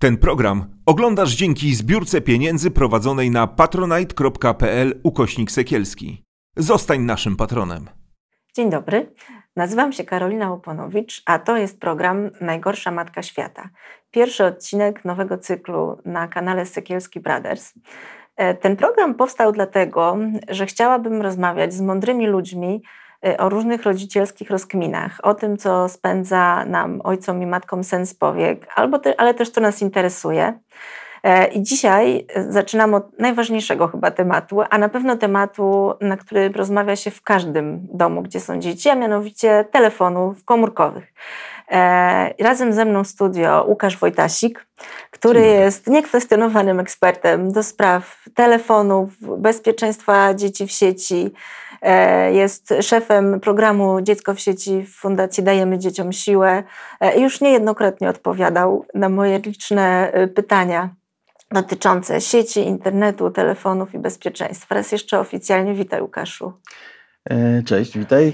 Ten program oglądasz dzięki zbiórce pieniędzy prowadzonej na patronite.pl ukośnik sekielski. Zostań naszym patronem. Dzień dobry, nazywam się Karolina Łoponowicz, a to jest program Najgorsza Matka Świata. Pierwszy odcinek nowego cyklu na kanale Sekielski Brothers. E, ten program powstał dlatego, że chciałabym rozmawiać z mądrymi ludźmi, o różnych rodzicielskich rozkminach, o tym, co spędza nam, ojcom i matkom sens powiek, albo te, ale też co nas interesuje. E, I dzisiaj y, zaczynam od najważniejszego chyba tematu, a na pewno tematu, na który rozmawia się w każdym domu, gdzie są dzieci, a mianowicie telefonów komórkowych. E, razem ze mną w studio Łukasz Wojtasik, który jest niekwestionowanym ekspertem do spraw telefonów, bezpieczeństwa dzieci w sieci, jest szefem programu Dziecko w sieci w Fundacji Dajemy Dzieciom Siłę. E, już niejednokrotnie odpowiadał na moje liczne e, pytania dotyczące sieci, internetu, telefonów i bezpieczeństwa. Raz jeszcze oficjalnie witaj Łukaszu. Cześć, witaj.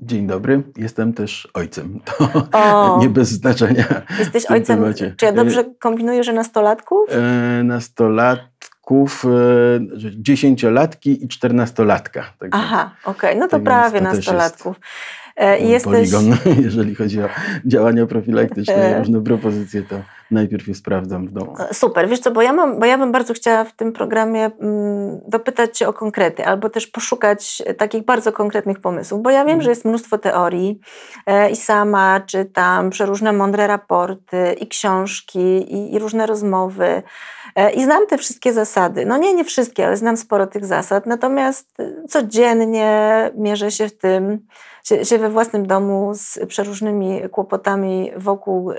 Dzień dobry, jestem też ojcem. To o, nie bez znaczenia. Jesteś ojcem, temacie. czy ja dobrze kombinuję, że nastolatków? E, nastolatków, e, dziesięciolatki i czternastolatka. Tak Aha, okej, okay. no to prawie nastolatków. E, jesteś... Poligon, jeżeli chodzi o działania profilaktyczne i e. różne propozycje, to najpierw je sprawdzam w domu. Super, wiesz co, bo ja, mam, bo ja bym bardzo chciała w tym programie mm, dopytać Cię o konkrety, albo też poszukać takich bardzo konkretnych pomysłów, bo ja wiem, mhm. że jest mnóstwo teorii i sama czytam przeróżne mądre raporty i książki i, i różne rozmowy i znam te wszystkie zasady. No nie, nie wszystkie, ale znam sporo tych zasad, natomiast codziennie mierzę się w tym, się, się we własnym domu z przeróżnymi kłopotami wokół y,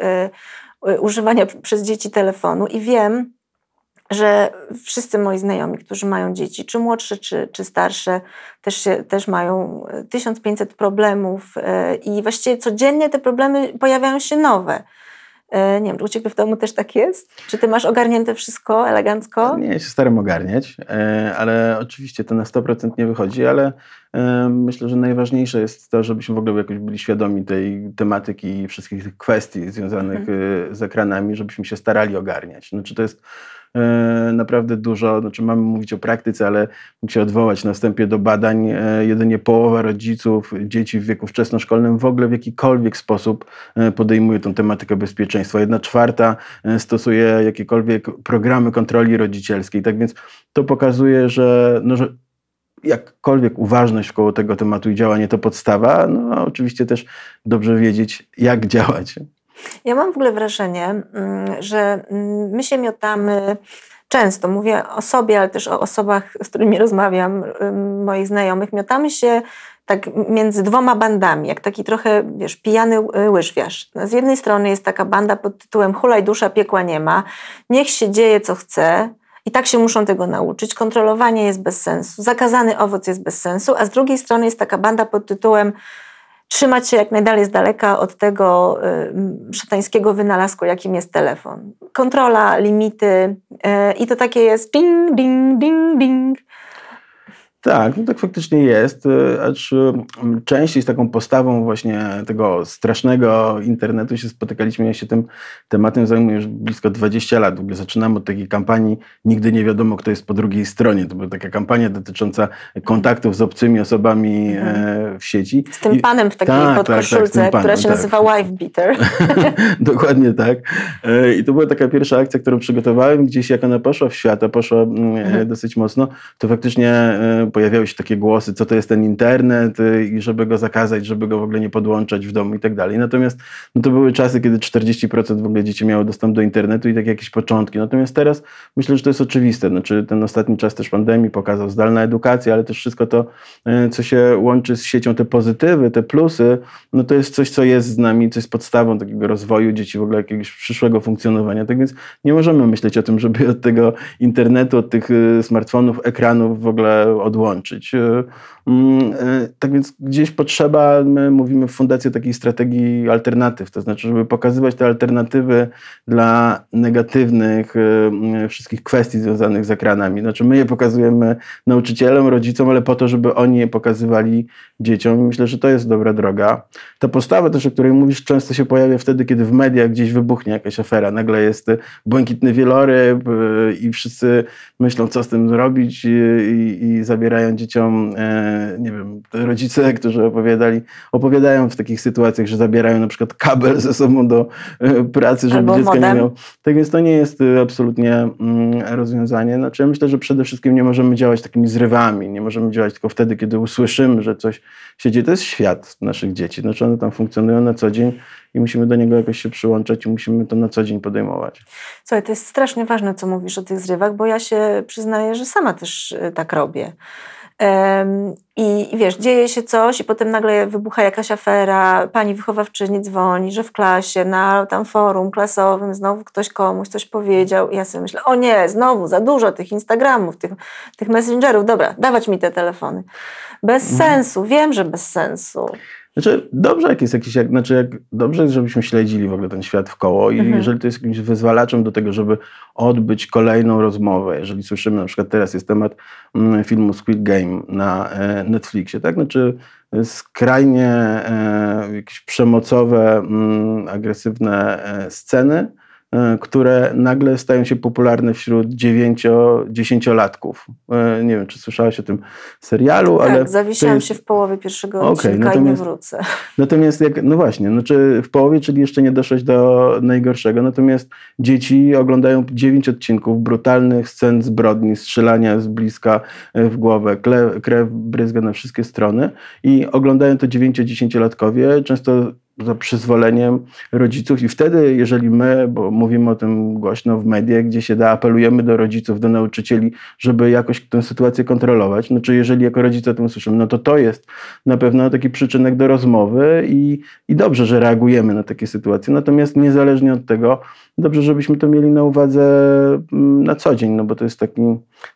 używania przez dzieci telefonu i wiem, że wszyscy moi znajomi, którzy mają dzieci, czy młodsze, czy, czy starsze, też, się, też mają 1500 problemów i właściwie codziennie te problemy pojawiają się nowe. E, nie wiem, czy u Ciebie w domu też tak jest? Czy Ty masz ogarnięte wszystko elegancko? Nie, ja się staram ogarniać, e, ale oczywiście to na 100% nie wychodzi, ale e, myślę, że najważniejsze jest to, żebyśmy w ogóle jakoś byli świadomi tej tematyki i wszystkich tych kwestii związanych mhm. z ekranami, żebyśmy się starali ogarniać. No, czy to jest naprawdę dużo, znaczy mamy mówić o praktyce, ale mógł się odwołać na wstępie do badań. E, jedynie połowa rodziców dzieci w wieku wczesnoszkolnym w ogóle w jakikolwiek sposób e, podejmuje tą tematykę bezpieczeństwa. Jedna czwarta stosuje jakiekolwiek programy kontroli rodzicielskiej. Tak więc to pokazuje, że, no, że jakkolwiek uważność wkoło tego tematu i działanie to podstawa, no oczywiście też dobrze wiedzieć, jak działać. Ja mam w ogóle wrażenie, mm, że mm, my się miotamy często, mówię o sobie, ale też o osobach, z którymi rozmawiam, moich znajomych, miotamy się tak między dwoma bandami, jak taki trochę, wiesz, pijany y, łyżwiarz. No, z jednej strony jest taka banda pod tytułem hulaj dusza, piekła nie ma, niech się dzieje co chce, i tak się muszą tego nauczyć. Kontrolowanie jest bez sensu, zakazany owoc jest bez sensu, a z drugiej strony jest taka banda pod tytułem trzymać się jak najdalej z daleka od tego y, szatańskiego wynalazku, jakim jest telefon. Kontrola, limity y, i to takie jest ding, ding, ding, ding. Tak, no tak faktycznie jest, y, acz y, częściej z taką postawą właśnie tego strasznego internetu się spotykaliśmy. Ja się tym tematem zajmuję już blisko 20 lat. W ogóle zaczynam od takiej kampanii Nigdy nie wiadomo, kto jest po drugiej stronie. To była taka kampania dotycząca kontaktów z obcymi osobami e, mhm. w sieci. Z tym panem w takiej tak, podkoszulce, tak, tak, która się tak. nazywa Wife Beater. Dokładnie tak. E, I to była taka pierwsza akcja, którą przygotowałem. Gdzieś jak ona poszła w świat, a poszła mm, e, mhm. dosyć mocno, to faktycznie pojawiały się takie głosy, co to jest ten internet y, i żeby go zakazać, żeby go w ogóle nie podłączać w domu i tak dalej. Natomiast no to były czasy, kiedy 40% w ogóle dzieci miało dostęp do internetu i tak jakieś początki. Natomiast teraz myślę, że to jest oczywiste. Znaczy ten ostatni czas też pandemii pokazał zdalna edukacja, ale też wszystko to, y, co się łączy z siecią, te pozytywy, te plusy, no to jest coś, co jest z nami, co jest podstawą takiego rozwoju dzieci, w ogóle jakiegoś przyszłego funkcjonowania. Tak więc nie możemy myśleć o tym, żeby od tego internetu, od tych y, smartfonów, ekranów w ogóle odłączyć odłączyć. E, mm, e, tak więc gdzieś potrzeba, my mówimy w Fundacji takiej strategii alternatyw, to znaczy, żeby pokazywać te alternatywy dla negatywnych e, wszystkich kwestii związanych z ekranami. Znaczy my je pokazujemy nauczycielom, rodzicom, ale po to, żeby oni je pokazywali dzieciom. Myślę, że to jest dobra droga. Ta postawa też, o której mówisz, często się pojawia wtedy, kiedy w mediach gdzieś wybuchnie jakaś afera. Nagle jest błękitny wieloryb i wszyscy myślą, co z tym zrobić i, i, zabierają dzieciom, e, nie wiem, rodzice, którzy opowiadali, opowiadają w takich sytuacjach, że zabierają na przykład kabel ze sobą do e, pracy, żeby Albo dziecko modem. nie miał. Tak więc to nie jest e, absolutnie mm, rozwiązanie. Znaczy ja myślę, że przede wszystkim nie możemy działać takimi zrywami, nie możemy działać tylko wtedy, kiedy usłyszymy, że coś się dzieje. To jest świat naszych dzieci, znaczy one tam funkcjonują na co dzień i musimy do niego jakoś się przyłączać i musimy to na co dzień podejmować. Słuchaj, to jest strasznie ważne, co mówisz o tych zrywach, bo ja się przyznaję, że sama też y, tak robię. I, I, wiesz, dzieje się coś i potem nagle wybucha jakaś afera, pani wychowawczyni dzwoni, że w klasie, na tam forum klasowym znowu ktoś komuś coś powiedział i ja sobie myślę, o nie, znowu za dużo tych Instagramów, tych, tych messengerów, dobra, dawać mi te telefony. Bez mhm. sensu, wiem, że bez sensu. Znaczy, dobrze, jak jest jakiś, jak, znaczy, jak, dobrze żebyśmy śledzili w ogóle ten świat w koło i mhm. jeżeli to jest jakimś wyzwalaczem do tego, żeby odbyć kolejną rozmowę, jeżeli słyszymy, na przykład teraz jest temat mm, filmu Squid Game na e, Netflixie, tak? Znaczy, skrajnie e, jakieś przemocowe, mm, agresywne e, sceny, które nagle stają się popularne wśród dziewięcio-dziesięciolatków. E, nie wiem, czy słyszałaś o tym serialu, tak, ale... Tak, zawiesiłam jest... się w połowie pierwszego okay, odcinka natomiast, i nie wrócę. Natomiast, jak, no właśnie, znaczy w połowie, czyli jeszcze nie doszłeś do najgorszego, natomiast dzieci oglądają dziewięć odcinków brutalnych scen zbrodni, strzelania z bliska e, w głowę, krew bryzga na wszystkie strony i oglądają to dziewięcio-dziesięciolatkowie, często za przyzwoleniem rodziców. I wtedy, jeżeli my, bo mówimy o tym głośno w mediach, gdzie się da, apelujemy do rodziców, do nauczycieli, żeby jakoś tę sytuację kontrolować, no czy jeżeli jako rodzice o tym słyszymy, no to to jest na pewno taki przyczynek do rozmowy i, i dobrze, że reagujemy na takie sytuacje. Natomiast niezależnie od tego, dobrze, żebyśmy to mieli na uwadze mm, na co dzień, no bo to jest taki,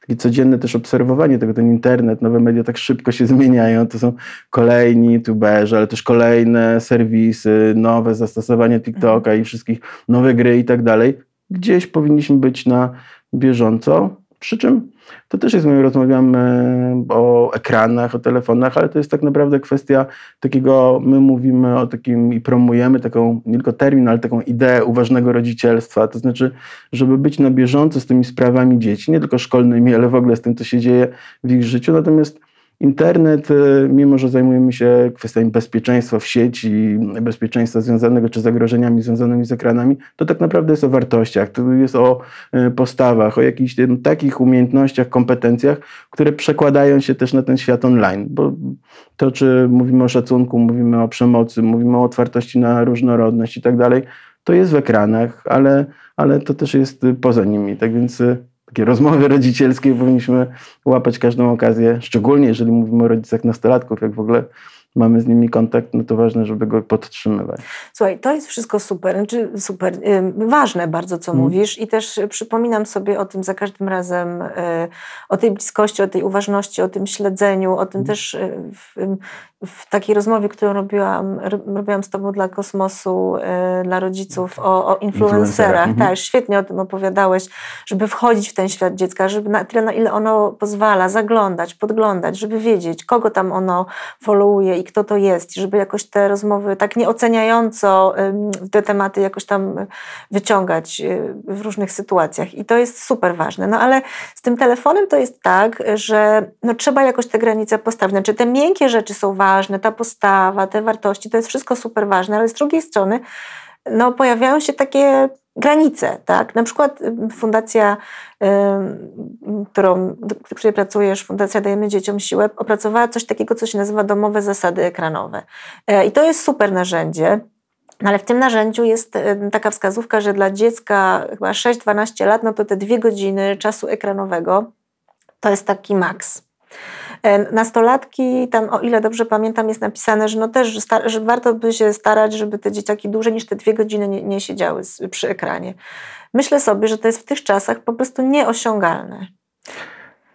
takie codzienne też obserwowanie tego, ten internet, nowe media tak szybko się zmieniają, to są kolejni youtuberzy, ale też kolejne serwisy, nowe zastosowania TikToka i wszystkich nowe gry i tak dalej. Gdzieś powinniśmy być na bieżąco, przy czym to też jest, my rozmawiamy o ekranach, o telefonach, ale to jest tak naprawdę kwestia takiego, my mówimy o takim i promujemy taką, nie tylko termin, ale taką ideę uważnego rodzicielstwa, to znaczy, żeby być na bieżąco z tymi sprawami dzieci, nie tylko szkolnymi, ale w ogóle z tym, co się dzieje w ich życiu, natomiast Internet, y, mimo że zajmujemy się kwestiami bezpieczeństwa w sieci, bezpieczeństwa związanego czy zagrożeniami związanymi z ekranami, to tak naprawdę jest o wartościach, to jest o y, postawach, o jakichś takich umiejętnościach, kompetencjach, które przekładają się też na ten świat online. Bo to, czy mówimy o szacunku, mówimy o przemocy, mówimy o otwartości na różnorodność i tak dalej, to jest w ekranach, ale, ale to też jest poza nimi. Tak więc y, takie rozmowy rodzicielskie powinniśmy łapać każdą okazję, szczególnie jeżeli mówimy o rodzicach nastolatków, jak w ogóle mamy z nimi kontakt, no to ważne, żeby go podtrzymywać. Słuchaj, to jest wszystko super, znaczy super, ważne bardzo, co hmm. mówisz i też przypominam sobie o tym za każdym razem, y, o tej bliskości, o tej uważności, o tym śledzeniu, o tym hmm. też y, w, takiej rozmowie, którą robiłam, robiłam z Tobą dla kosmosu, y, dla rodziców o, o influencerach. Mhm. Tak, świetnie o tym opowiadałeś, żeby wchodzić w ten świat dziecka, żeby na tyle, na ile ono pozwala, zaglądać, podglądać, żeby wiedzieć, kogo tam ono followuje i kto to jest, żeby jakoś te rozmowy tak nieoceniająco te tematy jakoś tam wyciągać y, w różnych sytuacjach. I to jest super ważne. No ale z tym telefonem to jest tak, że no, trzeba jakoś te granice postawić. Znaczy te miękkie rzeczy są ważne, ta postawa, te wartości, to jest wszystko super ważne, ale z drugiej strony no, pojawiają się takie granice, tak? Na przykład fundacja, którą, w której pracujesz, Fundacja Dajemy Dzieciom Siłę, opracowała coś takiego, co się nazywa domowe zasady ekranowe. E, I to jest super narzędzie, ale w tym narzędziu jest taka wskazówka, że dla dziecka chyba 6-12 lat, no to te dwie godziny czasu ekranowego to jest taki maks. E, nastolatki, tam o ile dobrze pamiętam, jest napisane, że no też, że, że warto by się starać, żeby te dzieciaki dłużej niż te dwie godziny nie, nie siedziały przy ekranie. Myślę sobie, że to jest w tych czasach po prostu nieosiągalne.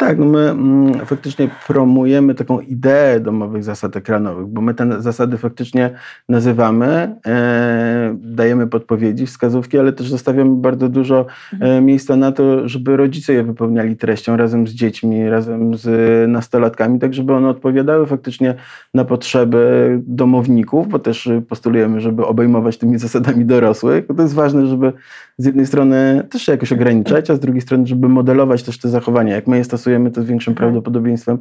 Tak, no my mm, faktycznie promujemy taką ideę domowych zasad ekranowych, bo my te zasady faktycznie nazywamy, e, dajemy podpowiedzi, wskazówki, ale też zostawiamy bardzo dużo e, miejsca na to, żeby rodzice je wypełniali treścią razem z dziećmi, razem z nastolatkami, tak żeby one odpowiadały faktycznie na potrzeby domowników, bo też postulujemy, żeby obejmować tymi zasadami dorosłych. To jest ważne, żeby z jednej strony też się jakoś ograniczać, a z drugiej strony, żeby modelować też te zachowania. Jak my je stosujemy, to z większym prawdopodobieństwem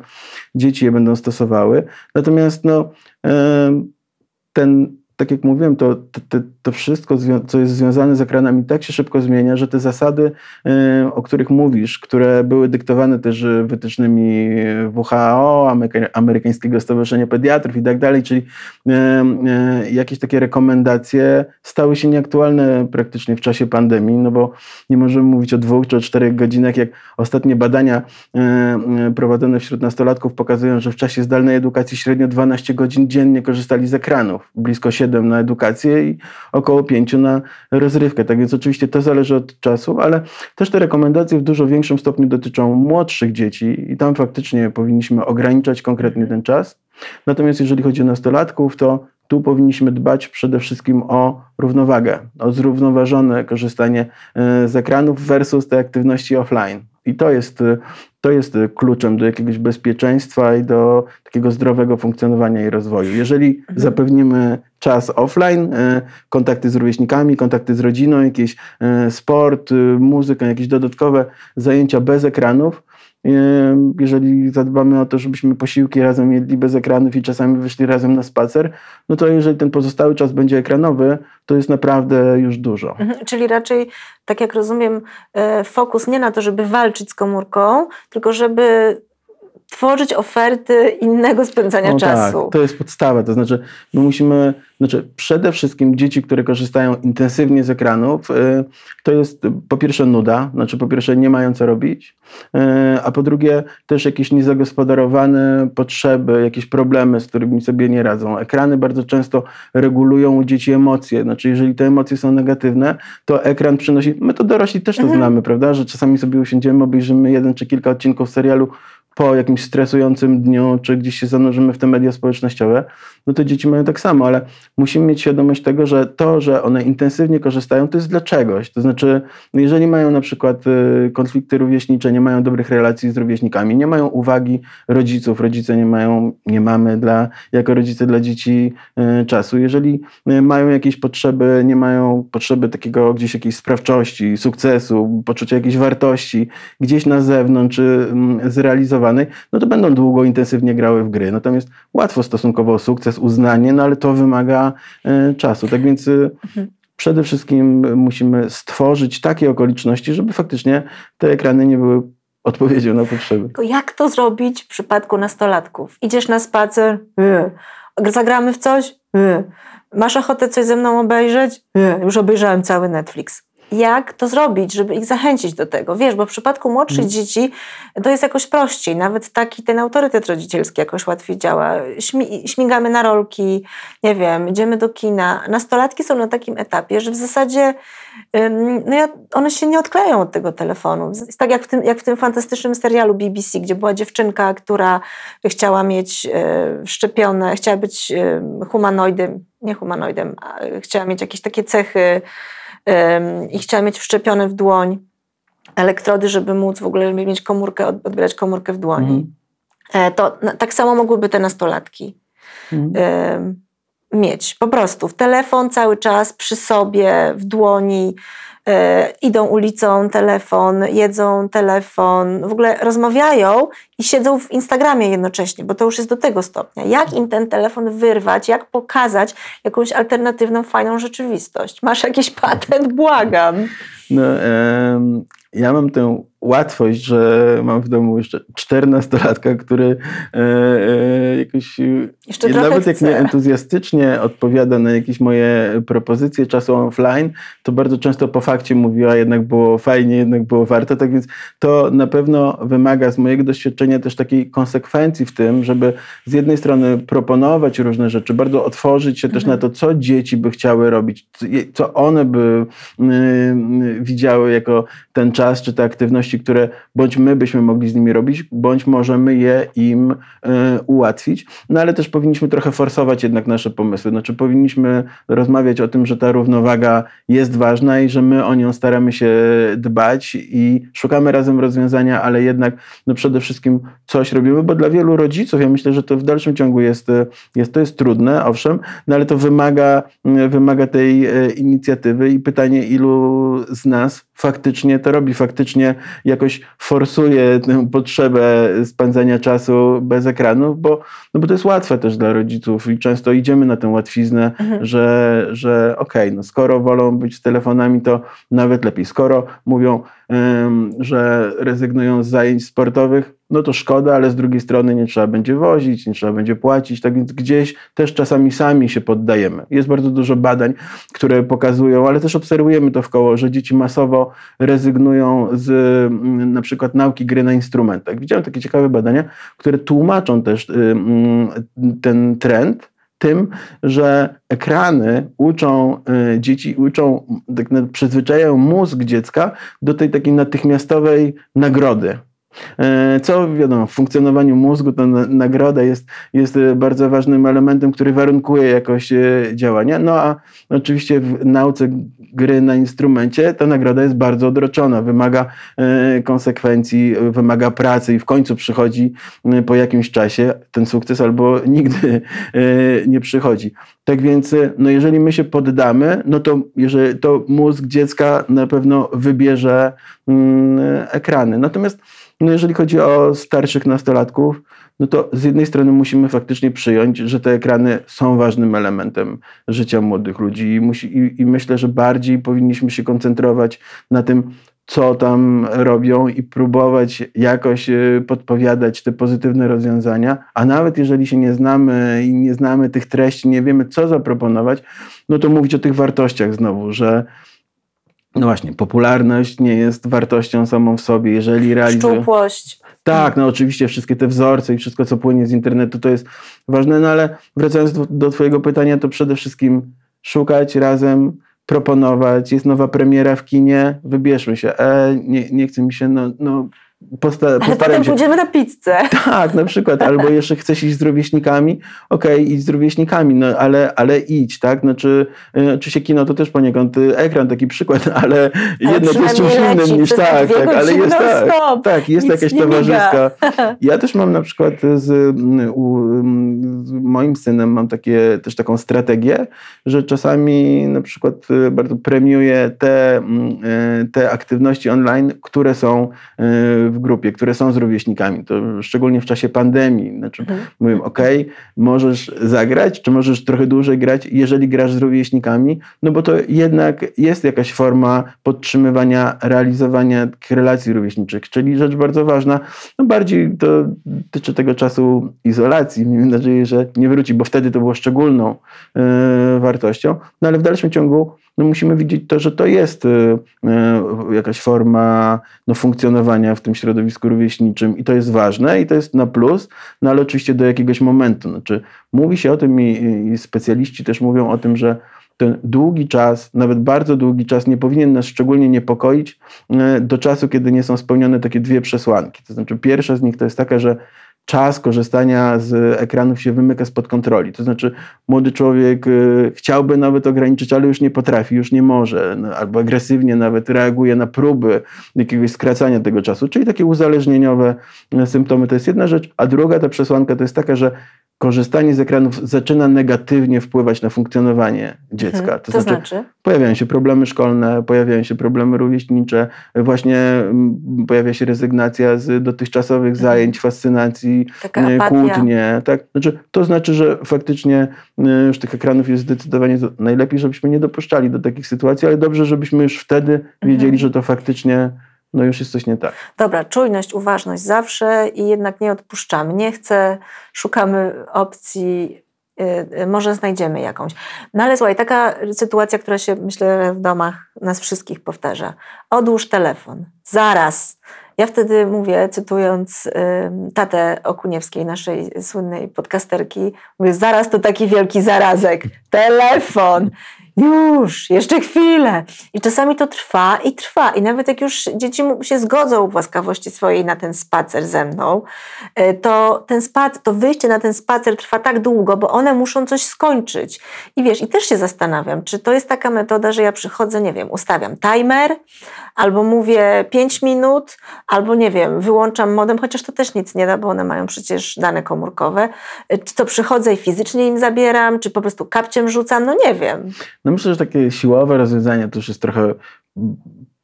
dzieci je będą stosowały. Natomiast no, ten, tak jak mówiłem, to, to, to wszystko, co jest związane z ekranami, tak się szybko zmienia, że te zasady, o których mówisz, które były dyktowane też wytycznymi WHO, Amerykańskiego Stowarzyszenia Pediatrów i tak dalej, czyli jakieś takie rekomendacje stały się nieaktualne praktycznie w czasie pandemii, no bo nie możemy mówić o dwóch czy o czterech godzinach, jak ostatnie badania prowadzone wśród nastolatków pokazują, że w czasie zdalnej edukacji średnio 12 godzin dziennie korzystali z ekranów, blisko 7 na edukację i około 5 na rozrywkę. Tak więc oczywiście to zależy od czasu, ale też te rekomendacje w dużo większym stopniu dotyczą młodszych dzieci i tam faktycznie powinniśmy ograniczać konkretnie ten czas. Natomiast jeżeli chodzi o nastolatków, to tu powinniśmy dbać przede wszystkim o równowagę, o zrównoważone korzystanie e, z ekranów versus te aktywności offline. I to jest, to jest kluczem do jakiegoś bezpieczeństwa i do takiego zdrowego funkcjonowania i rozwoju. Jeżeli mhm. zapewnimy czas offline, e, kontakty z rówieśnikami, kontakty z rodziną, jakiś sport, muzykę, jakieś dodatkowe zajęcia bez ekranów, jeżeli zadbamy o to, żebyśmy posiłki razem jedli bez ekranów i czasami wyszli razem na spacer, no to jeżeli ten pozostały czas będzie ekranowy, to jest naprawdę już dużo. Mhm, czyli raczej, tak jak rozumiem, e, fokus nie na to, żeby walczyć z komórką, tylko żeby tworzyć oferty innego spędzania no czasu. Tak, to jest podstawa. To znaczy, my musimy, znaczy przede wszystkim dzieci, które korzystają intensywnie z ekranów, y, to jest po pierwsze nuda, znaczy po pierwsze nie mają co robić, y, a po drugie też jakieś niezagospodarowane potrzeby, jakieś problemy, z którymi sobie nie radzą. Ekrany bardzo często regulują u dzieci emocje. Znaczy, jeżeli te emocje są negatywne, to ekran przynosi. My to dorośli też to mhm. znamy, prawda? Że czasami sobie usiądziemy, obejrzymy jeden czy kilka odcinków serialu po jakimś stresującym dniu, czy gdzieś się zanurzymy w te media społecznościowe, no to dzieci mają tak samo, ale musimy mieć świadomość tego, że to, że one intensywnie korzystają, to jest dla czegoś. To znaczy, jeżeli mają na przykład y, konflikty rówieśnicze, nie mają dobrych relacji z rówieśnikami, nie mają uwagi rodziców, rodzice nie mają, nie mamy dla, jako rodzice dla dzieci y, czasu. Jeżeli y, mają jakieś potrzeby, nie mają potrzeby takiego gdzieś jakiejś sprawczości, sukcesu, poczucia jakiejś wartości, gdzieś na zewnątrz mm, zrealizowanej, no to będą długo, intensywnie grały w gry. Natomiast łatwo stosunkowo o sukces uznanie, no ale to wymaga e, czasu. Tak więc e, mhm. przede wszystkim musimy stworzyć takie okoliczności, żeby faktycznie te ekrany nie były odpowiedzią na potrzeby. Jak to zrobić w przypadku nastolatków? Idziesz na spacer, yy. zagramy w coś, yy. masz ochotę coś ze mną obejrzeć? Yy. Już obejrzałem cały Netflix jak to zrobić, żeby ich zachęcić do tego. Wiesz, bo w przypadku młodszych mm. dzieci to jest jakoś prościej. Nawet taki ten autorytet rodzicielski jakoś łatwiej działa. Śmi śmigamy na rolki, nie wiem, idziemy do kina. Nastolatki są na takim etapie, że w zasadzie no ja, one się nie odkleją od tego telefonu. Jest tak jak w, tym, jak w tym fantastycznym serialu BBC, gdzie była dziewczynka, która chciała mieć e, szczepione, chciała być e, humanoidem, nie humanoidem, chciała mieć jakieś takie cechy i chciała mieć wszczepione w dłoń elektrody, żeby móc w ogóle mieć komórkę, odbierać komórkę w dłoni. Mhm. To tak samo mogłyby te nastolatki mhm. Mieć. Po prostu w telefon cały czas przy sobie, w dłoni, E, idą ulicą, telefon, jedzą telefon, w ogóle rozmawiają i siedzą w Instagramie jednocześnie, bo to już jest do tego stopnia. Jak im ten telefon wyrwać, jak pokazać jakąś alternatywną, fajną rzeczywistość? Masz jakiś patent? Błagam. No, ja mam tę łatwość, że mam w domu jeszcze czternastolatka, który e, e, jakoś jeszcze nawet jak nie entuzjastycznie odpowiada na jakieś moje propozycje czasu offline, to bardzo często po fakcie mówiła, jednak było fajnie, jednak było warto, tak więc to na pewno wymaga z mojego doświadczenia też takiej konsekwencji w tym, żeby z jednej strony proponować różne rzeczy, bardzo otworzyć się mhm. też na to, co dzieci by chciały robić, co one by y, widziały jako ten czas, czy te aktywności czynności, które bądź my byśmy mogli z nimi robić, bądź możemy je im y, ułatwić. No ale też powinniśmy trochę forsować jednak nasze pomysły. Znaczy powinniśmy rozmawiać o tym, że ta równowaga jest ważna i że my o nią staramy się dbać i szukamy razem rozwiązania, ale jednak no przede wszystkim coś robimy, bo dla wielu rodziców, ja myślę, że to w dalszym ciągu jest, jest to jest trudne, owszem, no ale to wymaga, wymaga tej e, inicjatywy i pytanie, ilu z nas faktycznie to robi, faktycznie jakoś forsuje tę potrzebę spędzania czasu bez ekranów, bo, no bo to jest łatwe też dla rodziców i często idziemy na tę łatwiznę, mhm. że, że okej, okay, no skoro wolą być z telefonami, to nawet lepiej. Skoro mówią, że rezygnują z zajęć sportowych, no to szkoda, ale z drugiej strony nie trzeba będzie wozić, nie trzeba będzie płacić, tak więc gdzieś też czasami sami się poddajemy. Jest bardzo dużo badań, które pokazują, ale też obserwujemy to w koło, że dzieci masowo rezygnują z mm, na przykład nauki gry na instrumentach. Widziałem takie ciekawe badania, które tłumaczą też y, mm, ten trend, tym, że ekrany uczą y, dzieci, uczą, tak przyzwyczajają mózg dziecka do tej takiej natychmiastowej nagrody. E, co wiadomo, w funkcjonowaniu mózgu ta nagroda jest, jest e, bardzo ważnym elementem, który warunkuje jakość e, działania. No a oczywiście w nauce gry na instrumencie ta nagroda jest bardzo odroczona, wymaga konsekwencji, wymaga pracy i w końcu przychodzi po jakimś czasie ten sukces albo nigdy nie przychodzi. Tak więc, no jeżeli my się poddamy, no to, jeżeli, to mózg dziecka na pewno wybierze mm, ekrany. Natomiast no jeżeli chodzi o starszych nastolatków, no to z jednej strony musimy faktycznie przyjąć, że te ekrany są ważnym elementem życia młodych ludzi i, musi, i, i myślę, że bardziej powinniśmy się koncentrować na tym, co tam robią i próbować jakoś e, podpowiadać te pozytywne rozwiązania, a nawet jeżeli się nie znamy i nie znamy tych treści, nie wiemy co zaproponować, no to mówić o tych wartościach znowu, że no właśnie, popularność nie jest wartością samą w sobie, jeżeli realizuje... Szczupłość. Tak, no oczywiście wszystkie te wzorce i wszystko, co płynie z internetu, to jest ważne, no ale wracając do, do twojego pytania, to przede wszystkim szukać razem, proponować, jest nowa premiera w kinie, wybierzmy się, e, nie, nie chce mi się, no, no Posta Ale potem się. pójdziemy na pizzę. Tak, na przykład. Albo jeszcze chcesz iść z rówieśnikami, okej, okay, idź z rówieśnikami, no ale, ale idź, tak? Znaczy, oczywiście kino to też poniekąd y, ekran, taki przykład, ale, ale jednak jest czymś innym niż tak, tak, ale jest tak, tak, jest jakaś towarzyska. Ja też mam na przykład z, u, z moim synem mam takie, też taką strategię, że czasami na przykład y, bardzo premiuję te, y, te aktywności online, które są w grupie, które są z rówieśnikami, to szczególnie w czasie pandemii. Znaczy, mhm. mówię, ok, możesz zagrać, czy możesz trochę dłużej grać, jeżeli grasz z rówieśnikami, no bo to jednak jest jakaś forma podtrzymywania, realizowania relacji rówieśniczych, czyli rzecz bardzo ważna. No bardziej to dotyczy tego czasu izolacji. Miejmy nadzieję, że nie wróci, bo wtedy to było szczególną yy, wartością, no ale w dalszym ciągu no musimy widzieć to, że to jest y, y, jakaś forma no, funkcjonowania w tym środowisku rówieśniczym i to jest ważne i to jest na plus, no ale oczywiście do jakiegoś momentu. Znaczy, mówi się o tym i, i specjaliści też mówią o tym, że ten długi czas, nawet bardzo długi czas nie powinien nas szczególnie niepokoić y, do czasu, kiedy nie są spełnione takie dwie przesłanki. To znaczy pierwsza z nich to jest taka, że czas korzystania z ekranów się wymyka spod kontroli. To znaczy, młody człowiek y, chciałby nawet ograniczyć, ale już nie potrafi, już nie może, no, albo agresywnie nawet reaguje na próby jakiegoś skracania tego czasu. Czyli takie uzależnieniowe y, symptomy to jest jedna rzecz, a druga ta przesłanka to jest taka, że korzystanie z ekranów zaczyna negatywnie wpływać na funkcjonowanie dziecka. Hmm, to, to znaczy, znaczy, pojawiają się problemy szkolne, pojawiają się problemy rówieśnicze, właśnie mm, pojawia się rezygnacja z dotychczasowych hmm. zajęć, fascynacji, Taka e, kłótnie. Tak? Znaczy, to znaczy, że faktycznie e, już tych ekranów jest zdecydowanie najlepiej, żebyśmy nie dopuszczali do takich sytuacji, ale dobrze, żebyśmy już wtedy wiedzieli, hmm. że to faktycznie no już jest coś nie tak. Dobra, czujność, uważność zawsze i jednak nie odpuszczamy. Nie chcę, szukamy opcji, yy, może znajdziemy jakąś. No ale słuchaj, taka sytuacja, która się myślę w domach nas wszystkich powtarza. Odłóż telefon. Zaraz. Ja wtedy mówię, cytując tatę Okuniewskiej, naszej słynnej podcasterki, mówię, zaraz to taki wielki zarazek. Telefon. Już, jeszcze chwilę. I czasami to trwa i trwa. I nawet jak już dzieci się zgodzą w łaskawości swojej na ten spacer ze mną, e, to ten spacer, to wyjście na ten spacer trwa tak długo, bo one muszą coś skończyć. I wiesz, i też się zastanawiam, czy to jest taka metoda, że ja przychodzę, nie wiem, ustawiam timer, albo mówię 5 minut, albo nie wiem, wyłączam modem, chociaż to też nic nie da, bo one mają przecież dane komórkowe. E, czy to przychodzę i fizycznie im zabieram, czy po prostu kapciem rzucam, no nie wiem. No myślę, że takie siłowe rozwiązanie to już jest trochę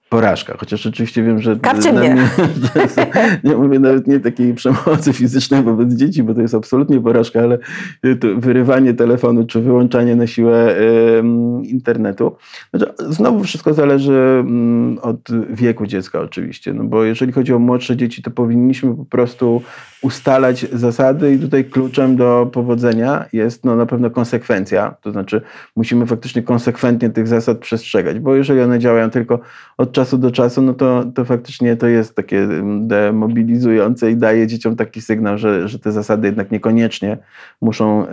porażka, chociaż oczywiście wiem, że Kapcie mnie. mnie jest, nie mówię nawet nie takiej przemocy fizycznej wobec dzieci, bo to jest absolutnie porażka, ale wyrywanie telefonu czy wyłączanie na siłę internetu. Znaczy, znowu wszystko zależy mm, od wieku dziecka oczywiście, no bo jeżeli chodzi o młodsze dzieci, to powinniśmy po prostu ustalać zasady i tutaj kluczem do powodzenia jest no, na pewno konsekwencja, to znaczy musimy faktycznie konsekwentnie tych zasad przestrzegać, bo jeżeli one działają tylko od czasu do czasu, no to, to faktycznie to jest takie mm, demobilizujące i daje dzieciom taki sygnał, że, że te zasady jednak niekoniecznie muszą y,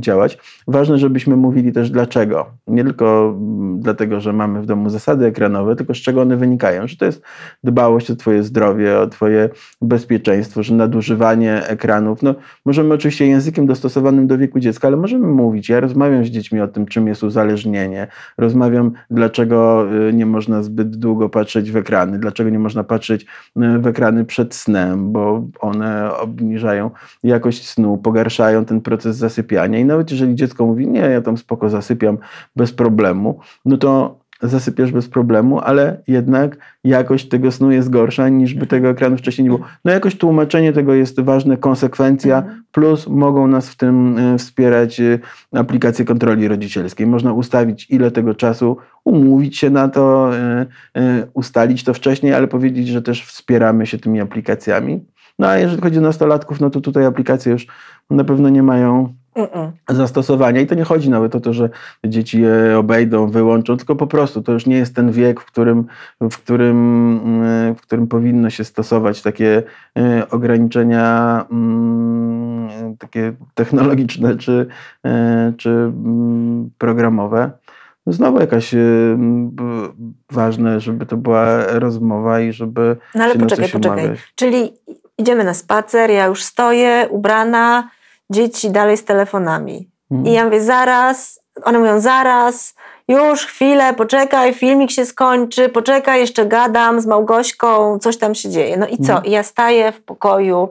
działać. Ważne, żebyśmy mówili też dlaczego. Nie tylko mm, dlatego, że mamy w domu zasady ekranowe, tylko z czego one wynikają, że to jest dbałość o twoje zdrowie, o twoje bezpieczeństwo, że nadużywanie ekranów. No, możemy oczywiście językiem dostosowanym do wieku dziecka, ale możemy mówić. Ja rozmawiam z dziećmi o tym, czym jest uzależnienie. Rozmawiam, dlaczego y, nie można zbyt długo patrzeć w ekrany, dlaczego nie można patrzeć e, w ekrany przed snem, bo one obniżają jakość snu, pogarszają ten proces zasypiania i nawet jeżeli dziecko mówi, nie, ja tam spoko zasypiam bez problemu, no to zasypiasz bez problemu, ale jednak jakość tego snu jest gorsza niż by tego ekranu wcześniej nie było. No jakoś tłumaczenie tego jest ważne, konsekwencja, mhm. plus mogą nas w tym e, wspierać e, aplikacje kontroli rodzicielskiej. Można ustawić ile tego czasu, umówić się na to, e, ustalić to wcześniej, ale powiedzieć, że też wspieramy się tymi aplikacjami. No a jeżeli chodzi o nastolatków, no to tutaj aplikacje już na pewno nie mają Mm-mm. zastosowania. I to nie chodzi nawet o to, że dzieci je obejdą, wyłączą, tylko po prostu to już nie jest ten wiek, w którym, w którym, mm, w którym powinno się stosować takie e, ograniczenia mm, takie technologiczne czy, e, czy mm, programowe. Znowu jakaś ważne, żeby to była rozmowa i żeby. No ale poczekaj, poczekaj. umawiać. Czyli idziemy na spacer, ja już stoję, ubrana dzieci dalej z telefonami. Mhm. I ja mówię, zaraz, one mówią, zaraz, już chwilę, poczekaj, filmik się skończy, poczekaj, jeszcze gadam z Małgośką, coś tam się dzieje. No i co? Mhm. I ja staję w pokoju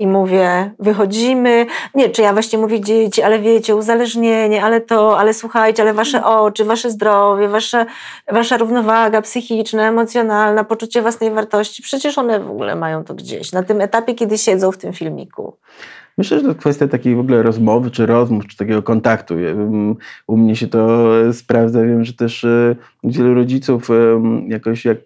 i mówię, wychodzimy. Nie, czy ja właśnie mówię dzieci, ale wiecie, uzależnienie, ale to, ale słuchajcie, ale wasze oczy, wasze zdrowie, wasze, wasza równowaga psychiczna, emocjonalna, poczucie własnej wartości. Przecież one w ogóle mają to gdzieś, na tym etapie, kiedy siedzą w tym filmiku. Myślę, że to kwestia takiej w ogóle rozmowy, czy rozmów, czy takiego kontaktu. U mnie się to sprawdza. Wiem, że też e, wielu rodziców jakoś jak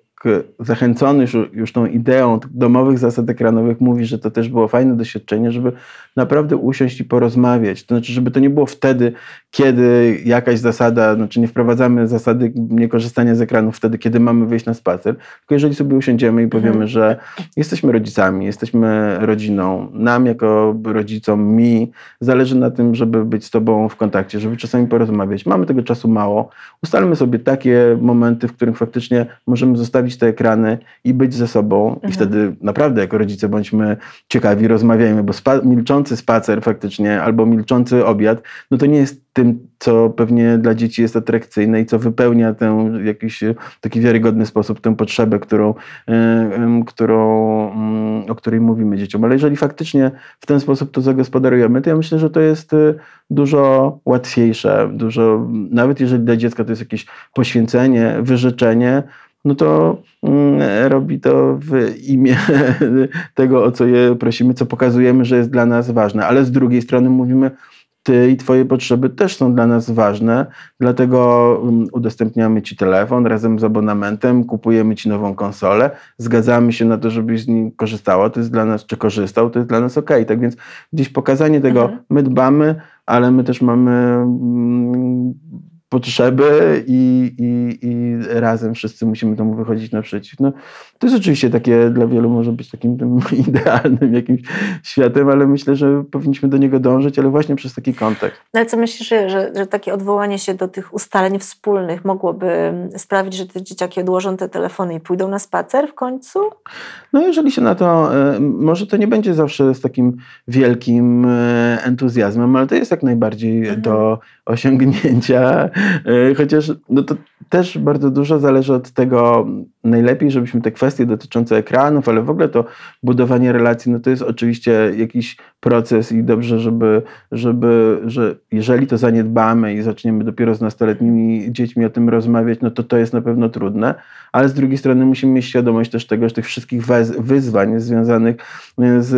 zachęcony już, już tą ideą domowych zasad ekranowych mówi, że to też było fajne doświadczenie, żeby naprawdę usiąść i porozmawiać. To znaczy, żeby to nie było wtedy, kiedy jakaś zasada, znaczy nie wprowadzamy zasady niekorzystania z ekranów wtedy, kiedy mamy wyjść na spacer, tylko jeżeli sobie usiądziemy i powiemy, mhm. że jesteśmy rodzicami, jesteśmy rodziną, nam jako rodzicom, mi, zależy na tym, żeby być z tobą w kontakcie, żeby czasami porozmawiać. Mamy tego czasu mało. Ustalmy sobie takie momenty, w których faktycznie możemy zostawić te ekrany i być ze sobą mhm. i wtedy naprawdę jako rodzice bądźmy ciekawi, rozmawiajmy, bo spa milczący spacer faktycznie albo milczący obiad, no to nie jest tym, co pewnie dla dzieci jest atrakcyjne i co wypełnia tę jakiś taki wiarygodny sposób tę potrzebę, którą, którą, mm, o której mówimy dzieciom. Ale jeżeli faktycznie w ten sposób to zagospodarujemy, to ja myślę, że to jest y, dużo łatwiejsze, dużo, nawet jeżeli dla dziecka to jest jakieś poświęcenie, wyrzeczenie, no to mm, robi to w imię tego, o co je prosimy, co pokazujemy, że jest dla nas ważne. Ale z drugiej strony mówimy, ty i Twoje potrzeby też są dla nas ważne, dlatego mm, udostępniamy Ci telefon razem z abonamentem, kupujemy Ci nową konsolę, zgadzamy się na to, żebyś z niej korzystała, to jest dla nas, czy korzystał, to jest dla nas ok. Tak więc gdzieś pokazanie tego, mhm. my dbamy, ale my też mamy mm, potrzeby i, i, i razem wszyscy musimy temu wychodzić naprzeciw. No, to jest oczywiście takie, dla wielu może być takim tym idealnym jakimś światem, ale myślę, że powinniśmy do niego dążyć, ale właśnie przez taki kontekst. No ale co myślisz, że, że, że takie odwołanie się do tych ustaleń wspólnych mogłoby sprawić, że te dzieciaki odłożą te telefony i pójdą na spacer w końcu? No jeżeli się na to, e, może to nie będzie zawsze z takim wielkim e, entuzjazmem, ale to jest jak najbardziej mhm. do osiągnięcia, e, chociaż no to też bardzo dużo zależy od tego, najlepiej, żebyśmy te kwestie dotyczące ekranów, ale w ogóle to budowanie relacji, no to jest oczywiście jakiś proces i dobrze, żeby, żeby że jeżeli to zaniedbamy i zaczniemy dopiero z nastoletnimi dziećmi o tym rozmawiać, no to to jest na pewno trudne, ale z drugiej strony musimy mieć świadomość też tego, że tych wszystkich wyzwań związanych z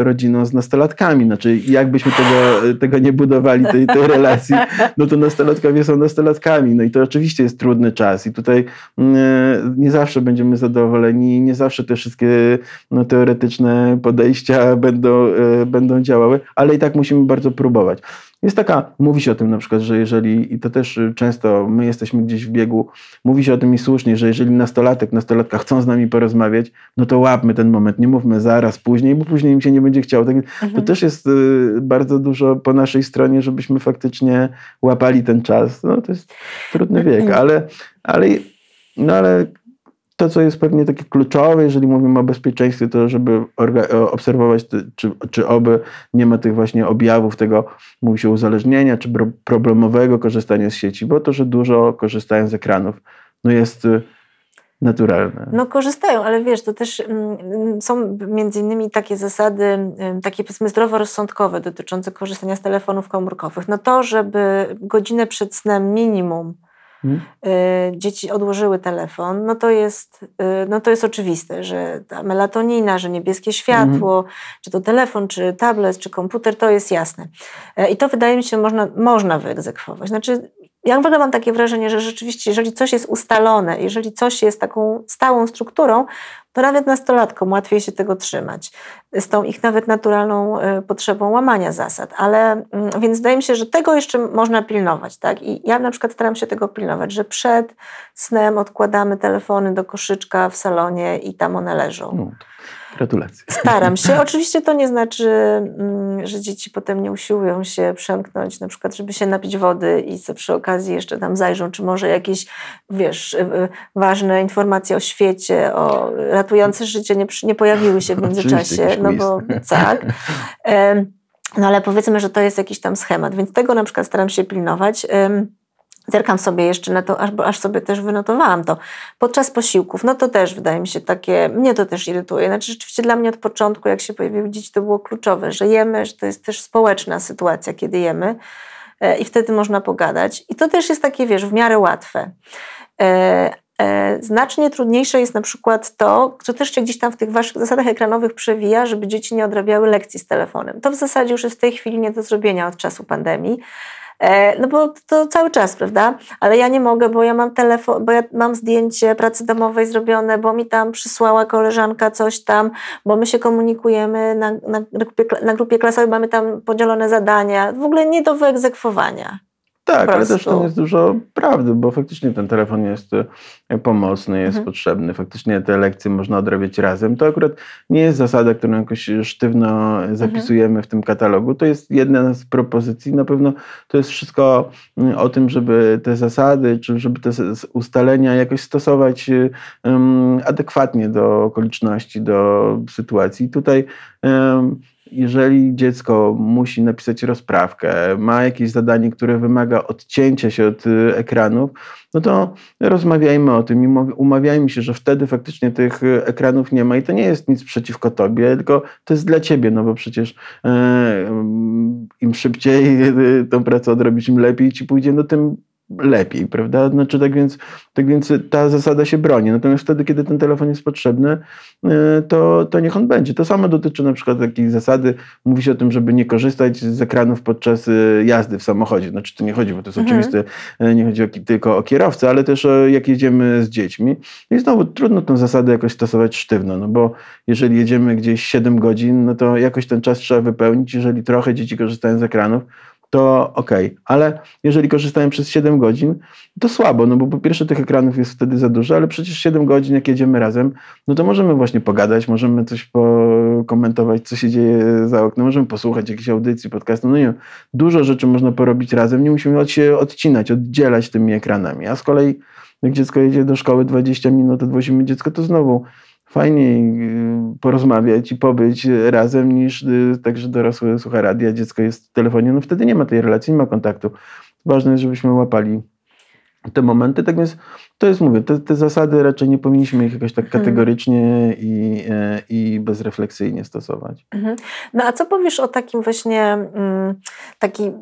rodziną z nastolatkami, znaczy jakbyśmy tego, tego nie budowali, tej, tej relacji, no to nastolatkowie są nastolatkami, no i to oczywiście jest trudny czas i tutaj mm, nie zawsze będziemy zadowoleni, nie zawsze te wszystkie no, teoretyczne podejścia będą, e, będą działały, ale i tak musimy bardzo próbować. Jest taka, mówi się o tym na przykład, że jeżeli, i to też często my jesteśmy gdzieś w biegu, mówi się o tym i słusznie, że jeżeli nastolatek, nastolatka chcą z nami porozmawiać, no to łapmy ten moment, nie mówmy zaraz, później, bo później im się nie będzie chciało. Tak, mhm. To też jest y, bardzo dużo po naszej stronie, żebyśmy faktycznie łapali ten czas. No to jest trudny wiek, mhm. ale, ale, no ale to, co jest pewnie takie kluczowe, jeżeli mówimy o bezpieczeństwie, to żeby obserwować, czy, czy oby nie ma tych właśnie objawów tego, mówi się uzależnienia, czy problemowego korzystania z sieci, bo to, że dużo korzystają z ekranów, no jest y, naturalne. No korzystają, ale wiesz, to też mm, są między innymi takie zasady, takie powiedzmy zdroworozsądkowe dotyczące korzystania z telefonów komórkowych. No to, żeby godzinę przed snem minimum Hmm. Dzieci odłożyły telefon, no to, jest, y, no to jest oczywiste, że ta melatonina, że niebieskie światło, hmm. czy to telefon, czy tablet, czy komputer, to jest jasne. E, I to wydaje mi się można, można wyegzekwować. Znaczy, ja w ogóle mam takie wrażenie, że rzeczywiście, jeżeli coś jest ustalone, jeżeli coś jest taką stałą strukturą, to nawet nastolatkom łatwiej się tego trzymać. Z tą ich nawet naturalną e, potrzebą łamania zasad. Ale mm, więc wydaje mi się, że tego jeszcze można pilnować. Tak? I ja na przykład staram się tego pilnować, że przed snem odkładamy telefony do koszyczka w salonie i tam one leżą. No. Gratulacje. Staram się. Oczywiście to nie znaczy, mm, że dzieci potem nie usiłują się przemknąć, na przykład, żeby się napić wody i co przy okazji jeszcze tam zajrzą, czy może jakieś, wiesz, y, y, ważne informacje o świecie, o ratujące życie nie, nie pojawiły się w międzyczasie. No bo tak. No ale powiedzmy, że to jest jakiś tam schemat, więc tego na przykład staram się pilnować. Zerkam sobie jeszcze na to, aż, aż sobie też wynotowałam to. Podczas posiłków, no to też wydaje mi się takie, mnie to też irytuje. Znaczy rzeczywiście dla mnie od początku, jak się pojawiły dzieci, to było kluczowe, że jemy, że to jest też społeczna sytuacja, kiedy jemy e, i wtedy można pogadać. I to też jest takie, wiesz, w miarę łatwe. E, e, znacznie trudniejsze jest na przykład to, co też się gdzieś tam w tych waszych zasadach ekranowych przewija, żeby dzieci nie odrabiały lekcji z telefonem. To w zasadzie już jest w tej chwili nie do zrobienia od czasu pandemii. E, no bo to cały czas, prawda? Ale ja nie mogę, bo ja mam telefon, bo ja mam zdjęcie pracy domowej zrobione, bo mi tam przysłała koleżanka coś tam, bo my się komunikujemy na, na, grupie, na grupie klasowej, mamy tam podzielone zadania. W ogóle nie do wyegzekwowania. Tak, ale też tam jest dużo prawdy, bo faktycznie ten telefon jest e, pomocny, jest mhm. potrzebny. Faktycznie te lekcje można odrabiać razem. To akurat nie jest zasada, którą jakoś sztywno zapisujemy mhm. w tym katalogu. To jest jedna z propozycji. Na pewno to jest wszystko mm, o tym, żeby te zasady, czy żeby te ustalenia jakoś stosować um, adekwatnie do okoliczności, do sytuacji. Tutaj um, jeżeli dziecko musi napisać rozprawkę, ma jakieś zadanie, które wymaga odcięcia się od y, ekranów, no to rozmawiajmy o tym i umawiajmy się, że wtedy faktycznie tych y, ekranów nie ma i to nie jest nic przeciwko tobie, tylko to jest dla ciebie, no bo przecież e, im szybciej tą pracę odrobisz, im lepiej ci pójdzie, no tym lepiej, prawda? Znaczy, tak więc, tak więc ta zasada się broni. Natomiast wtedy, kiedy ten telefon jest potrzebny, e, to, to niech on będzie. To samo dotyczy na przykład takiej zasady, mówi się o tym, żeby nie korzystać z ekranów podczas e, jazdy w samochodzie. Znaczy, to nie chodzi, bo to jest mhm. oczywiste, e, nie chodzi o, tylko o kierowcę, ale też o, jak jedziemy z dziećmi. I znowu trudno tę zasadę jakoś stosować sztywno, no bo jeżeli jedziemy gdzieś 7 godzin, no to jakoś ten czas trzeba wypełnić. Jeżeli trochę dzieci korzystają z ekranów, to. Okay. Ale jeżeli korzystają przez 7 godzin, to słabo, no bo po pierwsze tych ekranów jest wtedy za dużo, ale przecież 7 godzin, jak jedziemy razem, no to możemy właśnie pogadać, możemy coś pokomentować, co się dzieje za oknem, możemy posłuchać jakiejś audycji, podcastu, no nie wiem, dużo rzeczy można porobić razem, nie musimy się odcinać, oddzielać tymi ekranami, a z kolei jak dziecko jedzie do szkoły 20 minut, odwozimy dziecko, to znowu fajniej y, porozmawiać i pobyć razem niż y, także dorosły słucha radia, dziecko jest w telefonie, no wtedy nie ma tej relacji, nie ma kontaktu. Ważne jest, żebyśmy łapali te momenty, tak więc to jest, mówię, te, te zasady raczej nie powinniśmy ich jakoś tak mhm. kategorycznie i, e, i bezrefleksyjnie stosować. Mhm. No a co powiesz o takim właśnie, mm, taki,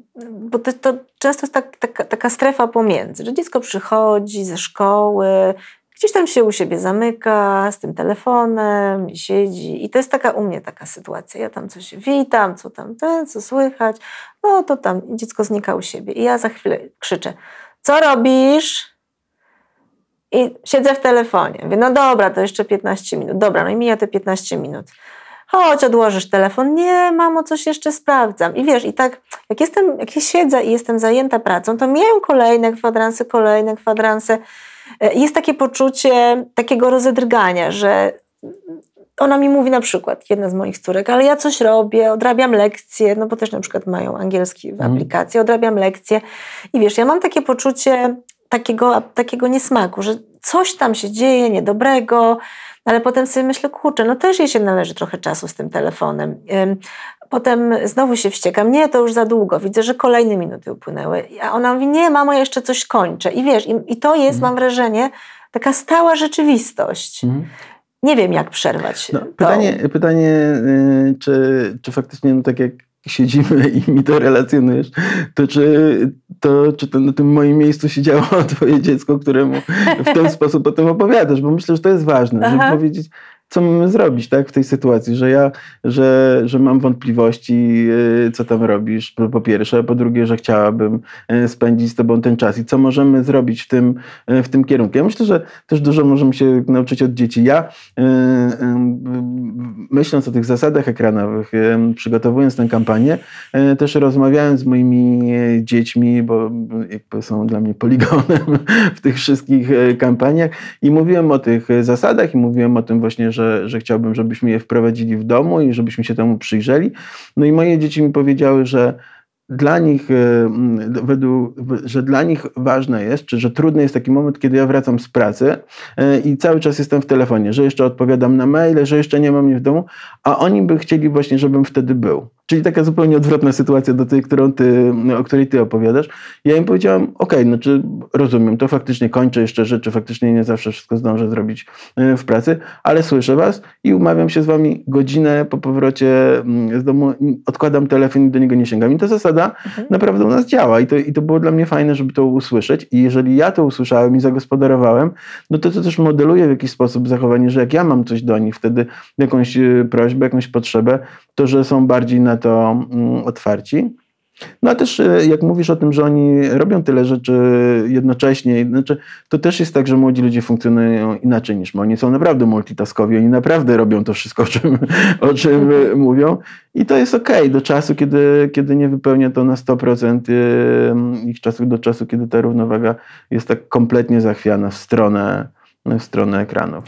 bo to, to często jest tak, taka, taka strefa pomiędzy, że dziecko przychodzi ze szkoły, gdzieś tam się u siebie zamyka z tym telefonem siedzi. I to jest taka u mnie taka sytuacja. Ja tam coś witam, co tam ten, co słychać. No to tam dziecko znika u siebie. I ja za chwilę krzyczę, co robisz? I siedzę w telefonie. Mówię, no dobra, to jeszcze 15 minut. Dobra, no i mija te 15 minut. Chodź, odłożysz telefon. Nie, mamo, coś jeszcze sprawdzam. I wiesz, i tak, jak jestem, jak ja siedzę i jestem zajęta pracą, to mijają kolejne kwadranse, kolejne kwadranse. E, jest takie poczucie takiego rozedrgania, że ona mi mówi na przykład, jedna z moich córek, ale ja coś robię, odrabiam lekcje, no bo też na przykład mają angielski w mhm. aplikacji, odrabiam lekcje i wiesz, ja mam takie poczucie takiego, takiego niesmaku, że coś tam się dzieje niedobrego, ale potem sobie myślę, kurczę, no też jej się należy trochę czasu z tym telefonem. Potem znowu się wściekam, nie, to już za długo, widzę, że kolejne minuty upłynęły. A ona mówi, nie, mamo, jeszcze coś kończę. I wiesz, i, i to jest, mhm. mam wrażenie, taka stała rzeczywistość. Mhm. Nie wiem, jak przerwać. No, pytanie, pytanie y, czy, czy faktycznie, no tak jak siedzimy i mi to relacjonujesz, to czy, to, czy to na tym moim miejscu siedziało twoje dziecko, któremu w ten sposób o tym opowiadasz? Bo myślę, że to jest ważne, Aha. żeby powiedzieć, co mamy zrobić tak, w tej sytuacji, że ja, że, że mam wątpliwości, y, co tam robisz, po, pierwsze, po drugie, że chciałabym y, spędzić z tobą ten czas i co możemy zrobić w tym, y, w tym kierunku. Ja myślę, że też dużo możemy się nauczyć od dzieci. Ja myśląc o tych zasadach ekranowych, przygotowując tę kampanię, też rozmawiając z moimi dziećmi, bo są dla mnie poligonem w tych wszystkich kampaniach i mówiłem o tych zasadach i mówiłem o tym właśnie, że że, że chciałbym, żebyśmy je wprowadzili w domu i żebyśmy się temu przyjrzeli. No i moje dzieci mi powiedziały, że dla nich, e, według, że dla nich ważne jest, czy że trudny jest taki moment, kiedy ja wracam z pracy e, i cały czas jestem w telefonie, że jeszcze odpowiadam na maile, że jeszcze nie mam mnie w domu, a oni by chcieli właśnie, żebym wtedy był. Czyli taka zupełnie odwrotna sytuacja do tej, którą ty, o której ty opowiadasz. Ja im powiedziałam, okej, okay, znaczy rozumiem, to faktycznie kończę jeszcze rzeczy, faktycznie nie zawsze wszystko zdążę zrobić e, w pracy, ale słyszę was i umawiam się z wami godzinę po powrocie mm, z domu, odkładam telefon i do niego nie sięgam. I ta zasada mhm. naprawdę u nas działa i to, i to było dla mnie fajne, żeby to usłyszeć i jeżeli ja to usłyszałem i zagospodarowałem, no to to też modeluje w jakiś sposób zachowanie, że jak ja mam coś do nich, wtedy jakąś e, prośbę, jakąś potrzebę, to że są bardziej na to mm, otwarci. No a też e, jak mówisz o tym, że oni robią tyle rzeczy jednocześnie, znaczy, to też jest tak, że młodzi ludzie funkcjonują inaczej niż my. Oni są naprawdę multitaskowi, oni naprawdę robią to wszystko, o czym, o czym mhm. mówią i to jest okej okay, do czasu, kiedy, kiedy nie wypełnia to na 100% e, ich czasu, do czasu, kiedy ta równowaga jest tak kompletnie zachwiana w stronę, w stronę ekranów.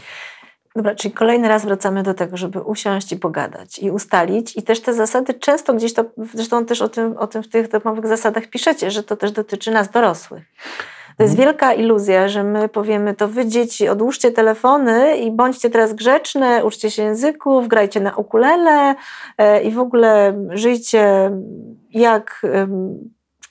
Dobra, czyli kolejny raz wracamy do tego, żeby usiąść i pogadać i ustalić. I też te zasady często gdzieś to, zresztą też o tym, o tym w tych domowych zasadach piszecie, że to też dotyczy nas dorosłych. To jest mhm. wielka iluzja, że my powiemy, to wy dzieci odłóżcie telefony i bądźcie teraz grzeczne, uczcie się języków, grajcie na ukulele e, i w ogóle żyjcie jak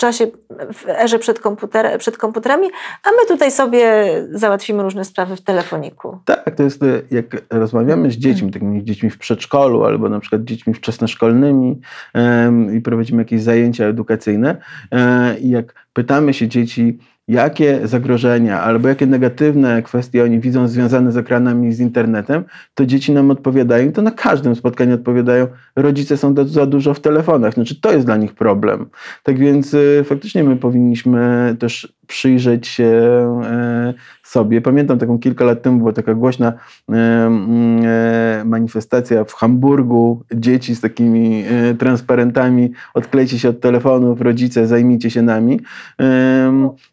czasie, w erze przed, komputer, przed komputerami, a my tutaj sobie załatwimy różne sprawy w telefoniku. Tak, to jest jak rozmawiamy z dziećmi, mhm. takimi dziećmi w przedszkolu albo na przykład dziećmi wczesnoszkolnymi um, i prowadzimy jakieś zajęcia edukacyjne e, i jak pytamy się dzieci, jakie zagrożenia albo jakie negatywne kwestie oni widzą związane z ekranami z internetem, to dzieci nam odpowiadają, to na każdym spotkaniu odpowiadają, rodzice są za dużo w telefonach. Znaczy, to jest dla nich problem. Tak więc y, faktycznie my powinniśmy też przyjrzeć się e, sobie. Pamiętam taką kilka lat temu była taka głośna e, manifestacja w Hamburgu, dzieci z takimi transparentami, odklejcie się od telefonów, rodzice, zajmijcie się nami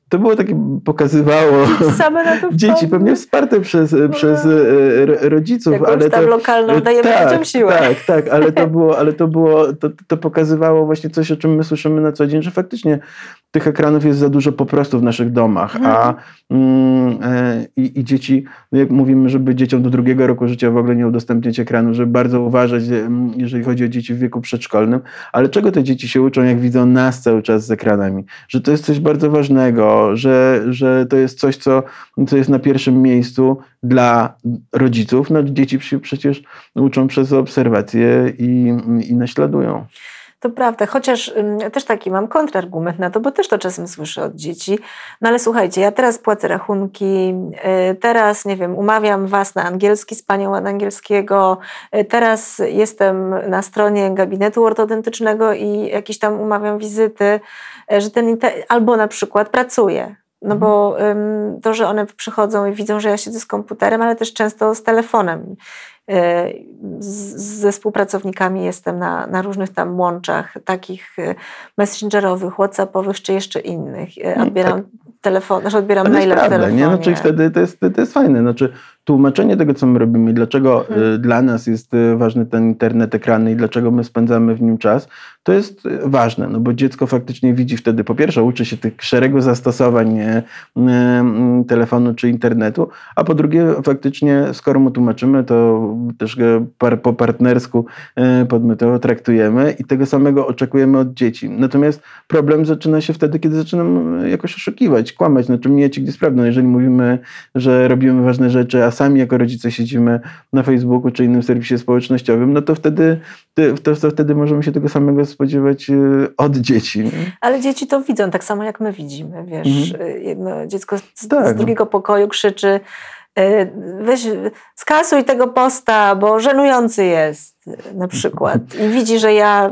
to było takie, pokazywało Same na to dzieci pewnie wsparte przez, no. przez e, rodziców. Jakąś ale tam to, lokalną dajemy tak, dzieciom siłę. Tak, tak, ale to było, ale to było, to, to pokazywało właśnie coś, o czym my słyszymy na co dzień, że faktycznie tych ekranów jest za dużo po prostu w naszych domach, mhm. a mm, e, i, dzieci, no jak mówimy, żeby dzieciom do drugiego roku życia w ogóle nie udostępniać ekranu, żeby bardzo uważać, jeżeli chodzi o dzieci w wieku przedszkolnym, ale czego te dzieci się uczą, jak widzą nas cały czas z ekranami? Że to jest coś bardzo ważnego, że, że to jest coś, co, co jest na pierwszym miejscu dla rodziców. No, dzieci się przecież uczą przez obserwacje i, i naśladują. To prawda, chociaż też taki mam kontrargument na to, bo też to czasem słyszę od dzieci. No ale słuchajcie, ja teraz płacę rachunki, y, teraz, nie wiem, umawiam was na angielski z panią od angielskiego, y, teraz jestem na stronie gabinetu ortodontycznego i jakieś tam umawiam wizyty, y, że ten albo na przykład pracuję. No bo um, to, że one przychodzą i widzą, że ja siedzę z komputerem, ale też często z telefonem ze współpracownikami jestem na, na różnych tam łączach, takich e, messengerowych, whatsappowych czy jeszcze innych. E, no, odbieram tak. telefon, znaczy odbieram maile w telefonie. Nie? Znaczy wtedy to jest, to jest fajne. Znaczy, tłumaczenie tego, co my robimy dlaczego mhm. Y, dla nas jest y, ważny ten internet, ekrany i dlaczego my spędzamy w nim czas, to jest y, ważne, no bo dziecko faktycznie widzi wtedy, po pierwsze uczy się tych szeregu zastosowań telefonu czy internetu, a po drugie faktycznie, skoro mu tłumaczymy, to też par, po partnersku podmiotowo traktujemy i tego samego oczekujemy od dzieci. Natomiast problem zaczyna się wtedy, kiedy zaczynam jakoś oszukiwać, kłamać, znaczy mnie ci gdzie sprawdzą. Jeżeli mówimy, że robimy ważne rzeczy, a sami jako rodzice siedzimy na Facebooku czy innym serwisie społecznościowym, no to wtedy, to, to wtedy możemy się tego samego spodziewać y, od dzieci. Nie? Ale dzieci to widzą tak samo jak my widzimy, wiesz. Mhm. Y, jedno dziecko z, tak. z drugiego pokoju krzyczy weź, skasuj tego posta, bo żenujący jest na przykład. I widzi, że ja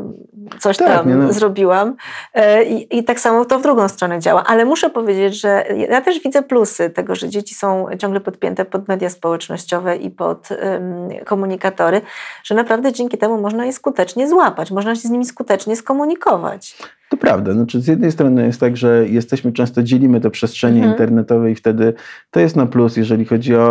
coś tak, tam no. zrobiłam. E, I, I, tak samo to w drugą stronę działa. Ale muszę powiedzieć, że ja też widzę plusy tego, że dzieci są ciągle podpięte pod media społecznościowe i pod um, komunikatory, że naprawdę dzięki temu można je skutecznie złapać, można się z nimi skutecznie skomunikować. To prawda. Znaczy, z jednej strony jest tak, że jesteśmy często dzielimy te przestrzenie mhm. internetowe i wtedy to jest na plus, jeżeli chodzi o,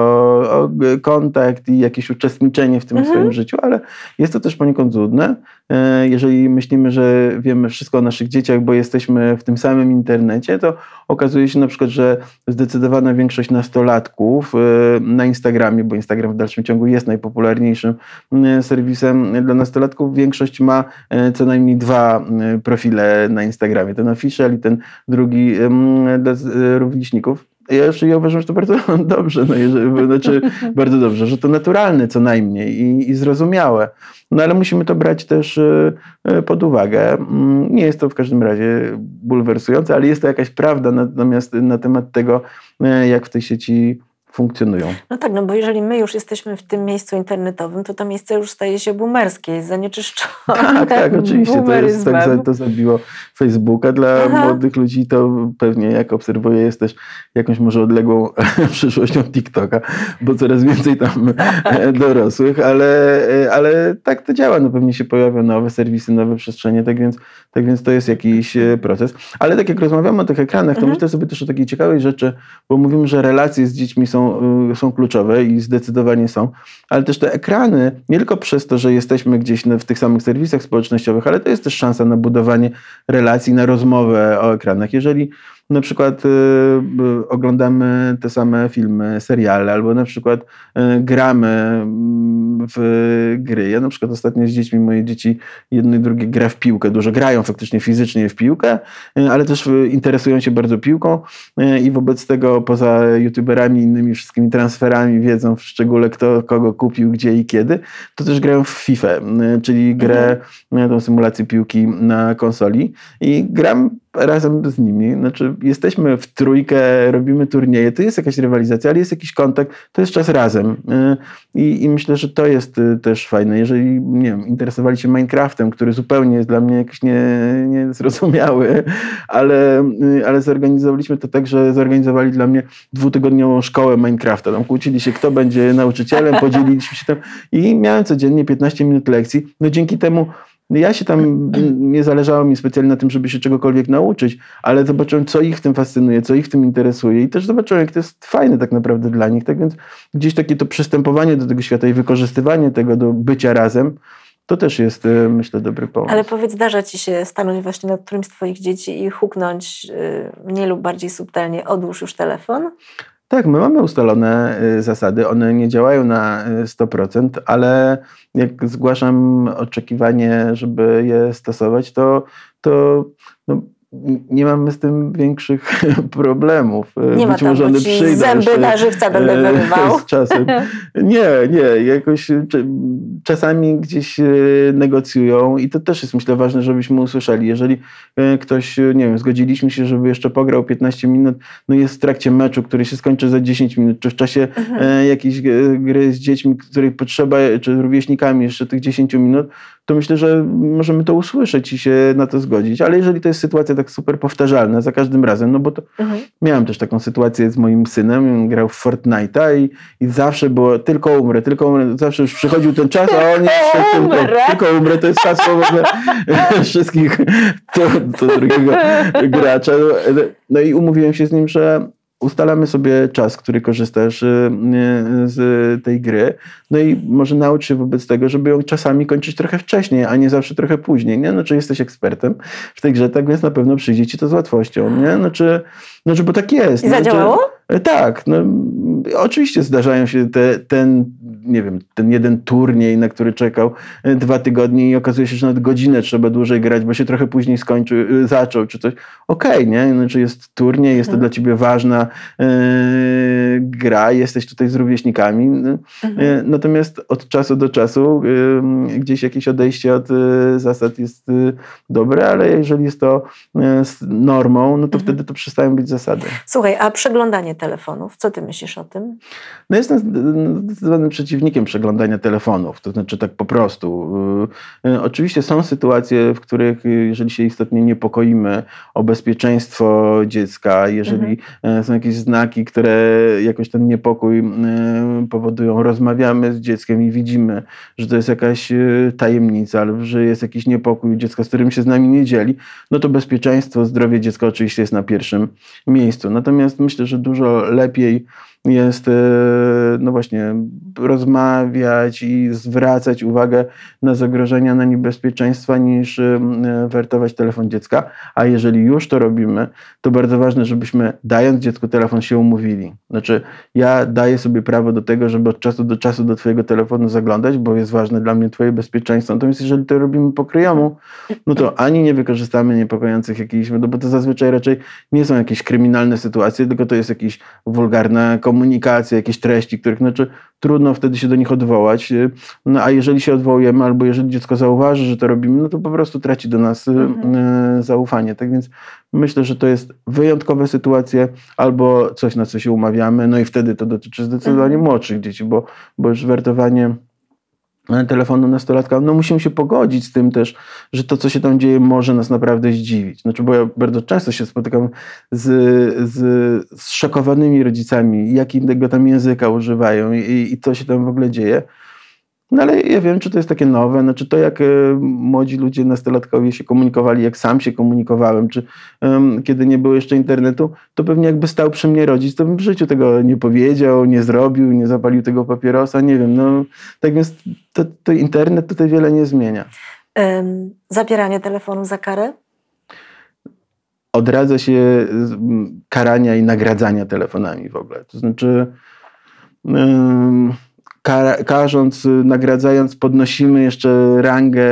o kontakt i jakieś uczestniczenie w tym mhm. swoim życiu, ale jest to też poniekąd złudne, e, jeżeli myślimy, że wiemy wszystko o naszych dzieciach, bo jesteśmy w tym samym internecie, to okazuje się na przykład, że zdecydowana większość nastolatków e, na Instagramie, bo Instagram w dalszym ciągu jest najpopularniejszym e, serwisem dla nastolatków, większość ma co najmniej dwa profile na Instagramie. Ten official i ten drugi dla rówieśników ja, ja uważam, że to bardzo dobrze, no jeżeli, znaczy bardzo dobrze, że to naturalne co najmniej i, i zrozumiałe. No ale musimy to brać też e, e, pod uwagę. Mm, nie jest to w każdym razie bulwersujące, ale jest to jakaś prawda natomiast na temat tego, e, jak w tej sieci funkcjonują. No tak, no bo jeżeli my już jesteśmy w tym miejscu internetowym, to to miejsce już staje się boomerskie, jest zanieczyszczone. Tak, tak, oczywiście. To, jest, tak, to zabiło Facebooka. Dla Aha. młodych ludzi to pewnie, jak obserwuję, jest też jakąś może odległą przyszłością TikToka, bo coraz więcej tam tak. dorosłych, ale, ale tak to działa. No pewnie się pojawią nowe serwisy, nowe przestrzenie, tak więc, tak więc to jest jakiś e, proces. Ale tak jak rozmawiamy o tych ekranach, to mhm. myślę sobie też o takiej ciekawej rzeczy, bo mówimy, że relacje z dziećmi są Y, są, kluczowe i zdecydowanie są, ale też te ekrany, nie tylko przez to, że jesteśmy gdzieś w tych samych serwisach społecznościowych, ale to jest też szansa na budowanie relacji, na rozmowę o ekranach. Jeżeli na przykład y, y, oglądamy te same filmy, seriale, albo na przykład y, gramy mm, w gry. Ja na przykład ostatnio z dziećmi, moje dzieci jedno i drugie gra w piłkę, dużo grają faktycznie fizycznie w piłkę, ale też interesują się bardzo piłką i wobec tego poza youtuberami, innymi wszystkimi transferami, wiedzą w szczególe kto kogo kupił, gdzie i kiedy, to też grają w FIFA, czyli grę, mhm. tą symulację piłki na konsoli i gram razem z nimi. Znaczy, jesteśmy w trójkę, robimy turnieje, to jest jakaś rywalizacja, ale jest jakiś kontakt, to jest czas razem. Y, I, i myślę, że to jest y, też fajne. Jeżeli, nie wiem, interesowali się Minecraftem, który zupełnie jest dla mnie jakiś nie, niezrozumiały, ale, y, ale zorganizowaliśmy to tak, że zorganizowali dla mnie dwutygodniową szkołę Minecrafta. Tam kłócili się, kto będzie nauczycielem, podzieliliśmy się tam i miałem codziennie 15 minut lekcji. No dzięki temu ja się tam, nie zależało mi specjalnie na tym, żeby się czegokolwiek nauczyć, ale zobaczyłem, co ich w tym fascynuje, co ich w tym interesuje i też zobaczyłem, jak to jest fajne tak naprawdę dla nich. Tak więc gdzieś takie to przystępowanie do tego świata i wykorzystywanie tego do bycia razem, to też jest, e, myślę, dobry pomysł. Ale powiedz, zdarza ci się stanąć właśnie nad którymś z twoich dzieci i huknąć y, mniej lub bardziej subtelnie, odłóż już telefon? Tak, my mamy ustalone y, zasady. One nie działają na 100%, y, ale jak zgłaszam oczekiwanie, żeby je stosować, to, to no, nie mamy z tym większych problemów. Nie Być ma może przyjdą zęby na żywca będę e, wyrywał. Z czasem. Nie, nie, jakoś czasami gdzieś e, negocjują i to też jest myślę ważne, żebyśmy usłyszeli. Jeżeli e, ktoś, nie wiem, zgodziliśmy się, żeby jeszcze pograł 15 minut, no jest w trakcie meczu, który się skończy za 10 minut, czy w czasie mhm. jakiejś gry z dziećmi, których potrzeba, czy rówieśnikami jeszcze tych 10 minut, to myślę, że możemy to usłyszeć i się na to zgodzić. Ale jeżeli to jest sytuacja tak super powtarzalna za każdym razem, no bo to mhm. miałem też taką sytuację z moim synem, grał w Fortnite'a i, i zawsze było tylko umrę, tylko umrę. Zawsze już przychodził ten czas, a on jeszcze tylko, tylko umrę. To jest hasło wszystkich to, to drugiego gracza. No i umówiłem się z nim, że ustalamy sobie czas, który korzystasz y, y, z tej gry, no i może naucz się wobec tego, żeby ją czasami kończyć trochę wcześniej, a nie zawsze trochę później, nie? No czy jesteś ekspertem w tej grze, tak więc na pewno przyjdzie ci to z łatwością, nie? No czy, no, czy bo tak jest. I zadziałało? No, tak, no oczywiście zdarzają się te, ten nie wiem, ten jeden turniej, na który czekał e, dwa tygodnie i okazuje się, że nawet godzinę trzeba dłużej grać, bo się trochę później skończył, e, zaczął czy coś. Okej, okay, nie? Znaczy jest turniej, jest to mhm. dla ciebie ważna yy, gra, jesteś tutaj z rówieśnikami. Mhm. natomiast od czasu do czasu yy, gdzieś jakieś odejście od zasad jest dobre, ale jeżeli jest to normą, no to mhm. wtedy to przestają być zasady. Słuchaj, a przeglądanie telefonów, co ty myślisz o tym? No jestem zdecydowanym przeciwnikiem przeglądania telefonów, to znaczy tak po prostu. Y, y, oczywiście są sytuacje, w których y, jeżeli się istotnie niepokoimy o bezpieczeństwo dziecka, jeżeli mhm. są jakieś znaki, które jakoś ten niepokój powodują, rozmawiamy z dzieckiem i widzimy, że to jest jakaś tajemnica, albo że jest jakiś niepokój dziecka, z którym się z nami nie dzieli, no to bezpieczeństwo, zdrowie dziecka oczywiście jest na pierwszym miejscu. Natomiast myślę, że dużo lepiej jest, e, no właśnie, rozmawiać i zwracać uwagę na zagrożenia, na niebezpieczeństwa, niż e, wertować telefon dziecka. A jeżeli już to robimy, to bardzo ważne, żebyśmy dając dziecku telefon się umówili. Znaczy, ja daję sobie prawo do tego, żeby od czasu do czasu do Twojego telefonu zaglądać, bo jest ważne dla mnie Twoje bezpieczeństwo. Natomiast jeżeli to robimy po kryjomu, no to ani nie wykorzystamy niepokojących jakichś, no bo to zazwyczaj raczej nie są jakieś kryminalne sytuacje, tylko to jest jakiś wulgarna komunikacja, komunikacje, jakieś treści, których znaczy trudno wtedy się do nich odwołać. No a jeżeli się odwołujemy, albo jeżeli dziecko zauważy, że to robimy, no to po prostu traci do nas mhm. E, zaufanie. Tak więc myślę, że to jest wyjątkowe sytuacje, albo coś, na co się umawiamy, no i wtedy to dotyczy zdecydowanie mhm. młodszych dzieci, bo, bo już wertowanie telefonu nastolatka, no musimy się pogodzić z tym też, że to, co się tam dzieje, może nas naprawdę zdziwić. Znaczy, bo ja bardzo często się spotykam z, z, szokowanymi rodzicami, jakiego tam języka używają i, i co się tam w ogóle dzieje. No ale ja wiem, czy to jest takie nowe, znaczy to jak e, młodzi ludzie, nastolatkowie się komunikowali, jak sam się komunikowałem, czy um, kiedy nie było jeszcze internetu, to pewnie jakby stał przy mnie rodzic, to bym w życiu tego nie powiedział, nie zrobił, nie zapalił tego papierosa, nie wiem. No, tak więc to, to internet tutaj wiele nie zmienia. Um, zabieranie telefonu za karę? Odradza się karania i nagradzania telefonami w ogóle. To znaczy... Um, karząc, y, nagradzając, podnosimy jeszcze rangę,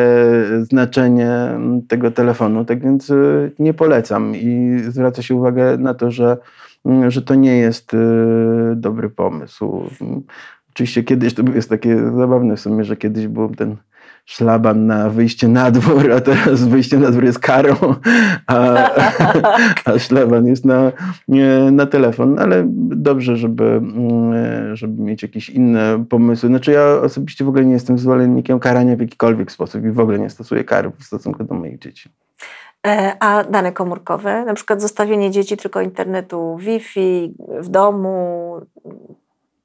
znaczenie tego telefonu. Tak więc y, nie polecam i zwraca się uwagę na to, że, mm, że to nie jest y, dobry pomysł. Oczywiście kiedyś to jest takie zabawne w sumie, że kiedyś był ten szlaban na wyjście na dwór, a teraz wyjście na dwór jest karą, a, a szlaban jest na, na telefon. Ale dobrze, żeby, mm, żeby mieć jakieś inne pomysły. Znaczy ja osobiście w ogóle nie jestem zwolennikiem karania w jakikolwiek sposób i w ogóle nie stosuję kar w stosunku do moich dzieci. E, a dane komórkowe, na przykład zostawienie dzieci tylko internetu Wi-Fi w domu,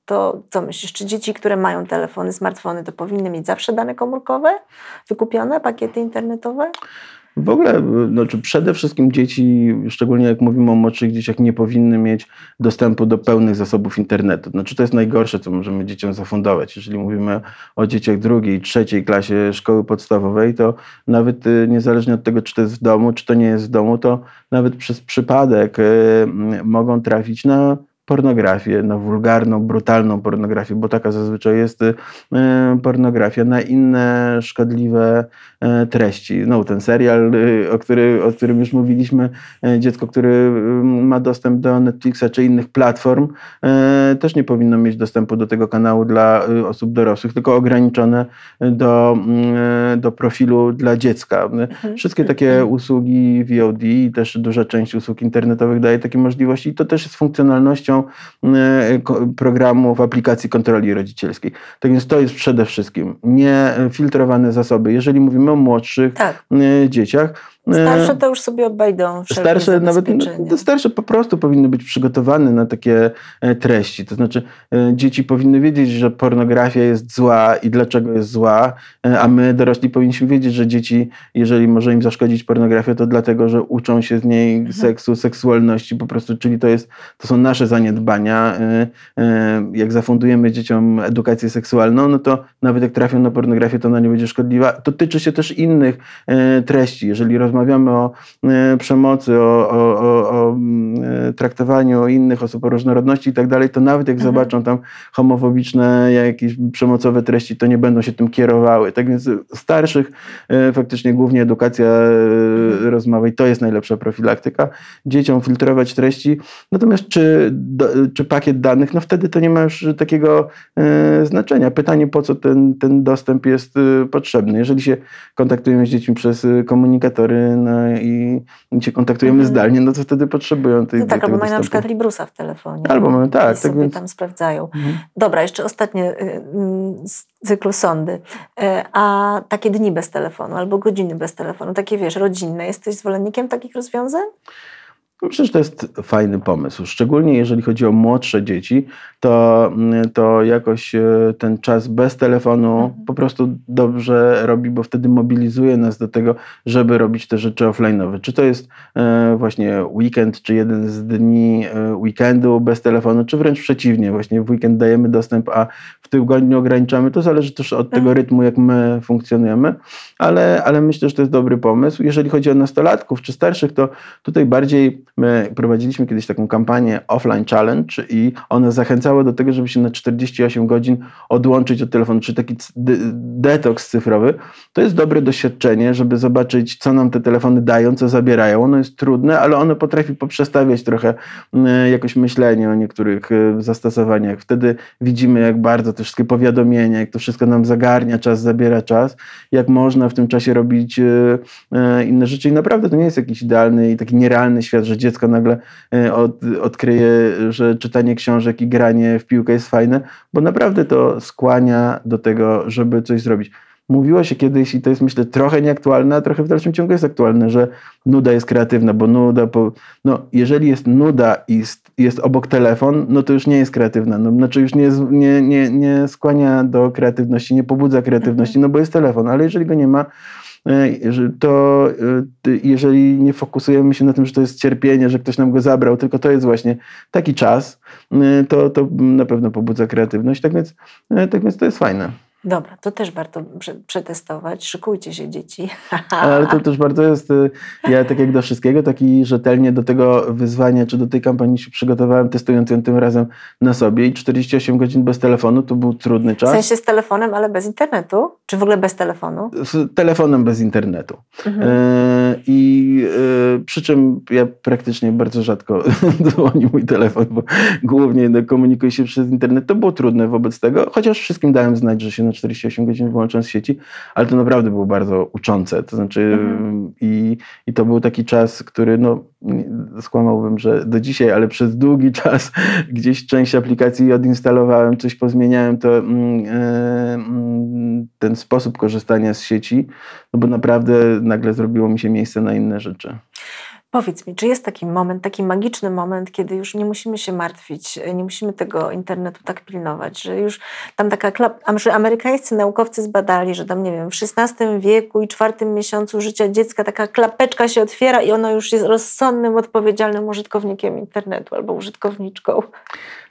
to co myślisz, czy dzieci, które mają telefony, smartfony, to powinny mieć zawsze dane komórkowe, wykupione, pakiety internetowe? W ogóle, znaczy przede wszystkim dzieci, szczególnie jak mówimy o młodszych dzieciach, nie powinny mieć dostępu do pełnych zasobów internetu. Znaczy to jest najgorsze, co możemy dzieciom zafundować. Jeżeli mówimy o dzieciach drugiej, trzeciej klasie szkoły podstawowej, to nawet y, niezależnie od tego, czy to jest w domu, czy to nie jest w domu, to nawet przez przypadek y, mogą trafić na pornografię, na wulgarną, brutalną pornografię, bo taka zazwyczaj jest y, pornografia, na inne szkodliwe e, treści. No, ten serial, y, o, który, o którym już mówiliśmy, e, dziecko, które ma dostęp do Netflixa czy innych platform, e, też nie powinno mieć dostępu do tego kanału dla y, osób dorosłych, tylko ograniczone do, do profilu dla dziecka. Mhm. Wszystkie takie usługi VOD i też duża część usług internetowych daje takie możliwości i to też jest funkcjonalnością E, programów, aplikacji kontroli rodzicielskiej. Tak więc to jest przede wszystkim niefiltrowane zasoby. Jeżeli mówimy o młodszych tak. E, dzieciach, Starsze to już sobie obejdą Starsze nawet starsze po prostu powinny być przygotowane na takie e, treści. To znaczy e, dzieci powinny wiedzieć, że pornografia jest zła i dlaczego jest zła, e, a my dorośli powinniśmy wiedzieć, że dzieci, jeżeli może im zaszkodzić pornografia, to dlatego, że uczą się z niej mhm. seksu, seksualności po prostu, czyli to jest, to są nasze zaniedbania. Jak zafundujemy dzieciom edukację seksualną, no to nawet jak trafią na pornografię, to ona nie będzie szkodliwa. To tyczy się też innych treści. Jeżeli rozmawiamy o e, przemocy, o, o, o, o e, traktowaniu innych osób, o różnorodności i tak dalej, to nawet jak mhm. zobaczą tam homofobiczne, jakieś przemocowe treści, to nie będą się tym kierowały. Tak więc starszych e, faktycznie głównie edukacja mhm. rozmowy to jest najlepsza profilaktyka. Dzieciom filtrować treści. Natomiast czy, czy pakiet danych, no wtedy to nie ma już takiego znaczenia. Pytanie, po co ten, ten dostęp jest potrzebny. Jeżeli się kontaktujemy z dziećmi przez komunikatory, no i się kontaktujemy mhm. zdalnie, no to wtedy potrzebują tej no Tak, albo mają na przykład Librusa w telefonie. Albo mamy, tak. I tak sobie więc... tam sprawdzają. Mhm. Dobra, jeszcze ostatnie y, z cyklu sądy. Y, a takie dni bez telefonu albo godziny bez telefonu, takie wiesz, rodzinne, jesteś zwolennikiem takich rozwiązań? Myślę, że to jest fajny pomysł. Szczególnie jeżeli chodzi o młodsze dzieci, to, to jakoś e, ten czas bez telefonu mhm. po prostu dobrze robi, bo wtedy mobilizuje nas do tego, żeby robić te rzeczy offline'owe. Czy to jest e, właśnie weekend, czy jeden z dni e, weekendu bez telefonu, czy wręcz przeciwnie, właśnie w weekend dajemy dostęp, a tygodniu ograniczamy. To zależy też od tego mhm. rytmu, jak my funkcjonujemy, ale, ale myślę, że to jest dobry pomysł. Jeżeli chodzi o nastolatków czy starszych, to tutaj bardziej My prowadziliśmy kiedyś taką kampanię Offline Challenge i ona zachęcała do tego, żeby się na 48 godzin odłączyć od telefonu, czy taki detoks cyfrowy. To jest dobre doświadczenie, żeby zobaczyć, co nam te telefony dają, co zabierają. Ono jest trudne, ale ono potrafi poprzestawiać trochę jakoś myślenie o niektórych e, zastosowaniach. Wtedy widzimy, jak bardzo te wszystkie powiadomienia, jak to wszystko nam zagarnia czas, zabiera czas, jak można w tym czasie robić e, e, inne rzeczy. I naprawdę to nie jest jakiś idealny i taki nierealny świat, że dziecko nagle e, od, odkryje, że czytanie książek i granie w piłkę jest fajne, bo naprawdę to skłania do tego, żeby coś zrobić. Mówiło się kiedyś, i to jest myślę trochę nieaktualne, a trochę w dalszym ciągu jest aktualne, że nuda jest kreatywna, bo nuda, po, no jeżeli jest nuda i jest, obok telefon, no to już nie jest kreatywna, no, znaczy już nie, nie, nie, nie skłania do kreatywności, nie pobudza kreatywności, no bo jest telefon, ale jeżeli go nie ma, E, to e, jeżeli nie fokusujemy się na tym, że to jest cierpienie, że ktoś nam go zabrał, tylko to jest właśnie taki czas, e, to, to na pewno pobudza kreatywność. Tak więc, tak więc to jest fajne. Dobra, to też warto przetestować. Szykujcie się, dzieci. Ale to też bardzo jest, y, ja tak jak do wszystkiego, taki rzetelnie do tego wyzwania, czy do tej kampanii się przygotowałem, testując ją tym razem na sobie i 48 godzin bez telefonu to był trudny czas. W sensie z telefonem, ale bez internetu? Czy w ogóle bez telefonu? Z telefonem bez internetu. Mhm. E, I y, przy czym ja praktycznie bardzo rzadko dzwoni mój telefon, bo głównie no, komunikuję się przez internet. To było trudne wobec tego, chociaż wszystkim dałem znać, że się na 48 godzin wyłączam z sieci, ale to naprawdę było bardzo uczące. To znaczy, mhm. i, i to był taki czas, który no, skłamałbym, że do dzisiaj, ale przez długi czas gdzieś część aplikacji odinstalowałem, coś pozmieniałem, to mm, ten sposób korzystania z sieci, no bo naprawdę nagle zrobiło mi się miejsce na inne rzeczy. Powiedz mi, czy jest taki moment, taki magiczny moment, kiedy już nie musimy się martwić, nie musimy tego internetu tak pilnować, że już tam taka, że amerykańscy naukowcy zbadali, że tam, nie wiem, w XVI wieku i czwartym miesiącu życia dziecka taka klapeczka się otwiera i ono już jest rozsądnym, odpowiedzialnym użytkownikiem internetu albo użytkowniczką.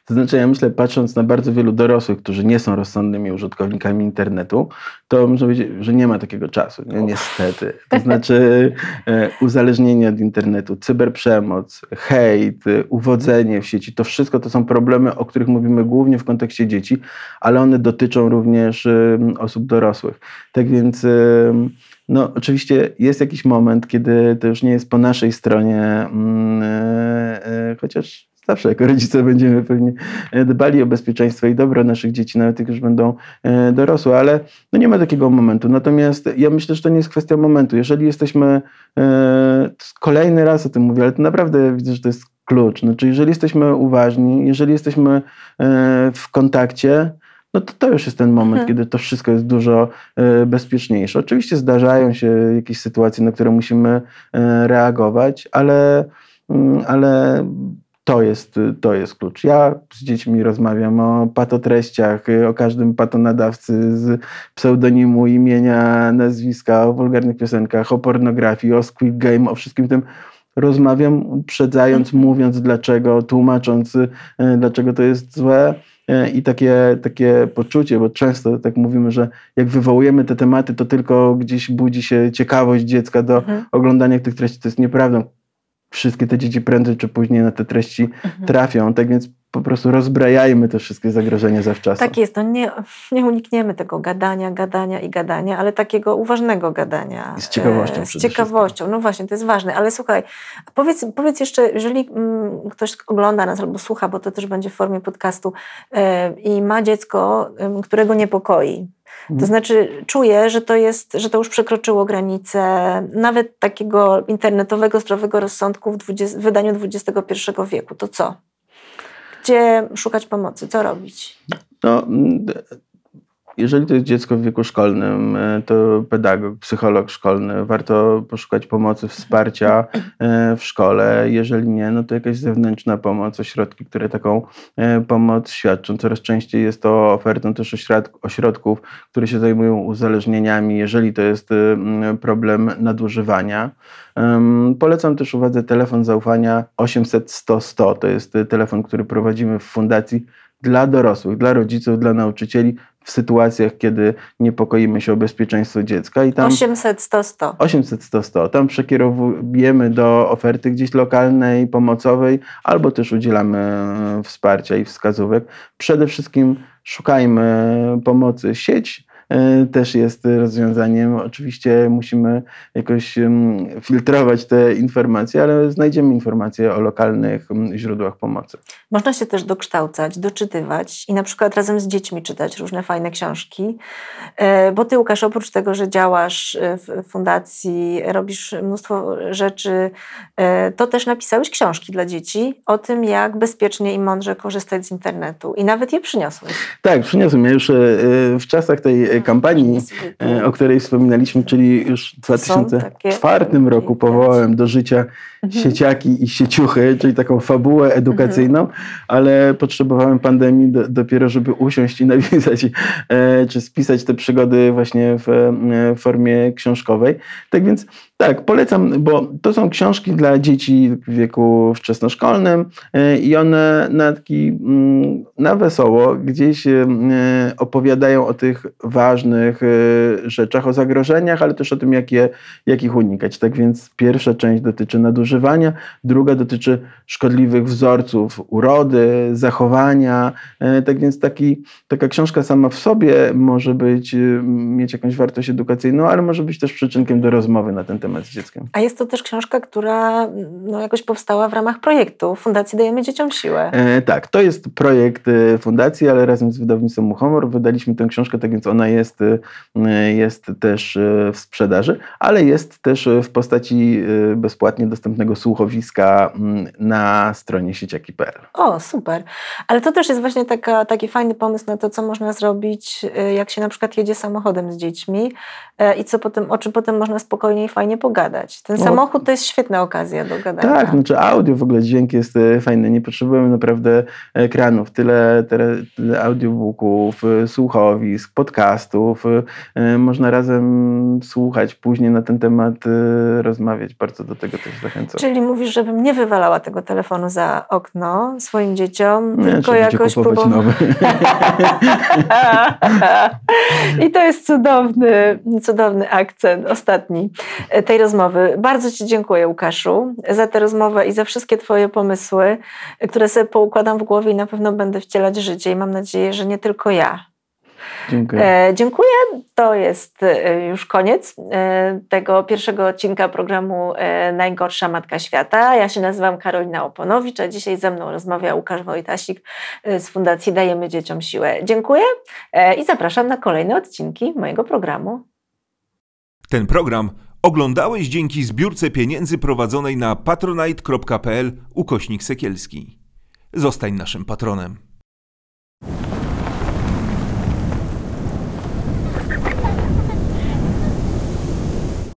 To znaczy, ja myślę, patrząc na bardzo wielu dorosłych, którzy nie są rozsądnymi użytkownikami internetu, to można powiedzieć, że nie ma takiego czasu, nie? niestety. To znaczy, e, uzależnienie od internetu, cyberprzemoc, hejt, uwodzenie w sieci, to wszystko to są problemy, o których mówimy głównie w kontekście dzieci, ale one dotyczą również osób dorosłych. Tak więc. No, oczywiście jest jakiś moment, kiedy to już nie jest po naszej stronie, mm, e, e, chociaż zawsze jako rodzice będziemy pewnie e, dbali o bezpieczeństwo i dobro naszych dzieci, nawet jak już będą e, dorosłe, ale no nie ma takiego momentu. Natomiast ja myślę, że to nie jest kwestia momentu. Jeżeli jesteśmy, e, kolejny raz o tym mówię, ale to naprawdę widzę, że to jest klucz. Znaczy, jeżeli jesteśmy uważni, jeżeli jesteśmy w kontakcie, no to to już jest ten moment, hmm. kiedy to wszystko jest dużo bezpieczniejsze. Oczywiście zdarzają się jakieś sytuacje, na które musimy reagować, ale, mm, ale to jest, to jest klucz. Ja z dziećmi rozmawiam o patotreściach, o każdym patonadawcy z pseudonimu, imienia, nazwiska, o wulgarnych piosenkach, o pornografii, o Squid Game, o wszystkim tym rozmawiam, uprzedzając, mhm. mówiąc dlaczego, tłumacząc, e, dlaczego to jest złe. I takie, takie poczucie, bo często tak mówimy, że jak wywołujemy te tematy, to tylko gdzieś budzi się ciekawość dziecka do mhm. oglądania tych treści. To jest nieprawdą wszystkie te dzieci prędzej czy później na te treści mhm. trafią. Tak więc po prostu rozbrajajmy te wszystkie zagrożenia zawczasu. Tak jest, no nie, nie unikniemy tego gadania, gadania i gadania, ale takiego uważnego gadania. I z ciekawością. E, z ciekawością, no właśnie, to jest ważne. Ale słuchaj, powiedz, powiedz jeszcze, jeżeli mm, ktoś ogląda nas albo słucha, bo to też będzie w formie podcastu e, i ma dziecko, którego niepokoi, to mhm. znaczy czuję, że to jest, że to już przekroczyło granice nawet takiego internetowego, zdrowego rozsądku w, 20, w wydaniu XXI wieku. To co? Gdzie szukać pomocy? Co robić? No, jeżeli to jest dziecko w wieku szkolnym, e, to pedagog, psycholog szkolny, warto poszukać pomocy, wsparcia e, w szkole. Jeżeli nie, no to jakaś zewnętrzna pomoc, ośrodki, które taką e, pomoc świadczą. Coraz częściej jest to ofertą też ośrodków, które się zajmują uzależnieniami, jeżeli to jest problem nadużywania. Polecam też uwadze telefon zaufania 800 100 100. To jest telefon, który prowadzimy w fundacji dla dorosłych, dla rodziców, dla nauczycieli w sytuacjach, kiedy niepokoimy się o bezpieczeństwo dziecka. I tam 800 100 100. 800 100 100. Tam przekierowujemy do oferty gdzieś lokalnej, pomocowej, albo też udzielamy e, wsparcia i wskazówek. Przede wszystkim szukajmy pomocy. Sieć też jest rozwiązaniem. Oczywiście musimy jakoś filtrować te informacje, ale znajdziemy informacje o lokalnych źródłach pomocy. Można się też dokształcać, doczytywać i na przykład razem z dziećmi czytać różne fajne książki, e, bo ty Łukasz, oprócz tego, że działasz e, w fundacji, robisz mnóstwo rzeczy, to też napisałeś książki dla dzieci o tym, jak bezpiecznie i mądrze korzystać z internetu i nawet je przyniosłeś. Tak, przyniosłem. Ja już w czasach tej kampanii, e, o której wspominaliśmy, czyli już w 2004 roku powołałem do życia. Sieciaki i sieciuchy, czyli taką fabułę edukacyjną, mhm. ale potrzebowałem pandemii do, dopiero, żeby usiąść i napisać, e, czy spisać te przygody właśnie w e, formie książkowej. Tak więc tak, polecam, bo to są książki dla dzieci w wieku wczesnoszkolnym i one na taki, mm, na wesoło gdzieś opowiadają o tych ważnych rzeczach, o zagrożeniach, ale też o tym, jak, je, jak ich unikać. Tak więc pierwsza część dotyczy nadużycia nadużywania, druga dotyczy szkodliwych wzorców urody, zachowania. E, tak więc taki, taka książka sama w sobie może być, y, mieć jakąś wartość edukacyjną, ale może być też przyczynkiem do rozmowy na ten temat z dzieckiem. A jest to też książka, która no, jakoś powstała w ramach projektu Fundacji Dajemy Dzieciom Siłę. E, tak, to jest projekt e, fundacji, ale razem z wydawnictwem Muchomor wydaliśmy tę książkę, tak więc ona jest, e, jest też e, w sprzedaży, ale jest też e, w postaci e, bezpłatnie dostępnego słuchowiska mm, na stronie sieciaki.pl. O, super. Ale to też jest właśnie taka, taki fajny pomysł na to, co można zrobić, y, jak się na przykład jedzie samochodem z dziećmi e, i co potem, o czym potem można spokojnie i fajnie pogadać. Ten No. samochód to jest świetna okazja do gadania. Tak, znaczy audio, w ogóle dźwięk jest e, fajny. Nie potrzebujemy naprawdę ekranów. Tyle, tyle, tyle audiobooków, słuchowisk, podcastów. Można razem słuchać, później na ten temat rozmawiać. Bardzo do tego też zachęcam. Czyli mówisz, żebym nie wywalała tego telefonu za okno swoim dzieciom, tylko jakoś nowy. I to jest cudowny, cudowny akcent ostatni tej rozmowy. Bardzo Ci dziękuję, Łukaszu, za tę rozmowę i za wszystkie Twoje pomysły, które sobie poukładam w głowie i na pewno będę wcielać życie i mam nadzieję, że nie tylko ja. Dziękuję. E, dziękuję. To jest e, już koniec e, tego pierwszego odcinka programu e, Najgorsza Matka Świata. Ja się nazywam Karolina Oponowicz, a dzisiaj ze mną rozmawia Łukasz Wojtasik e, z Fundacji Dajemy Dzieciom Siłę. Dziękuję e, i zapraszam na kolejne odcinki mojego programu. Ten program oglądałeś dzięki zbiórce pieniędzy prowadzonej na patronite.pl ukośnik sekielski. Zostań naszym patronem.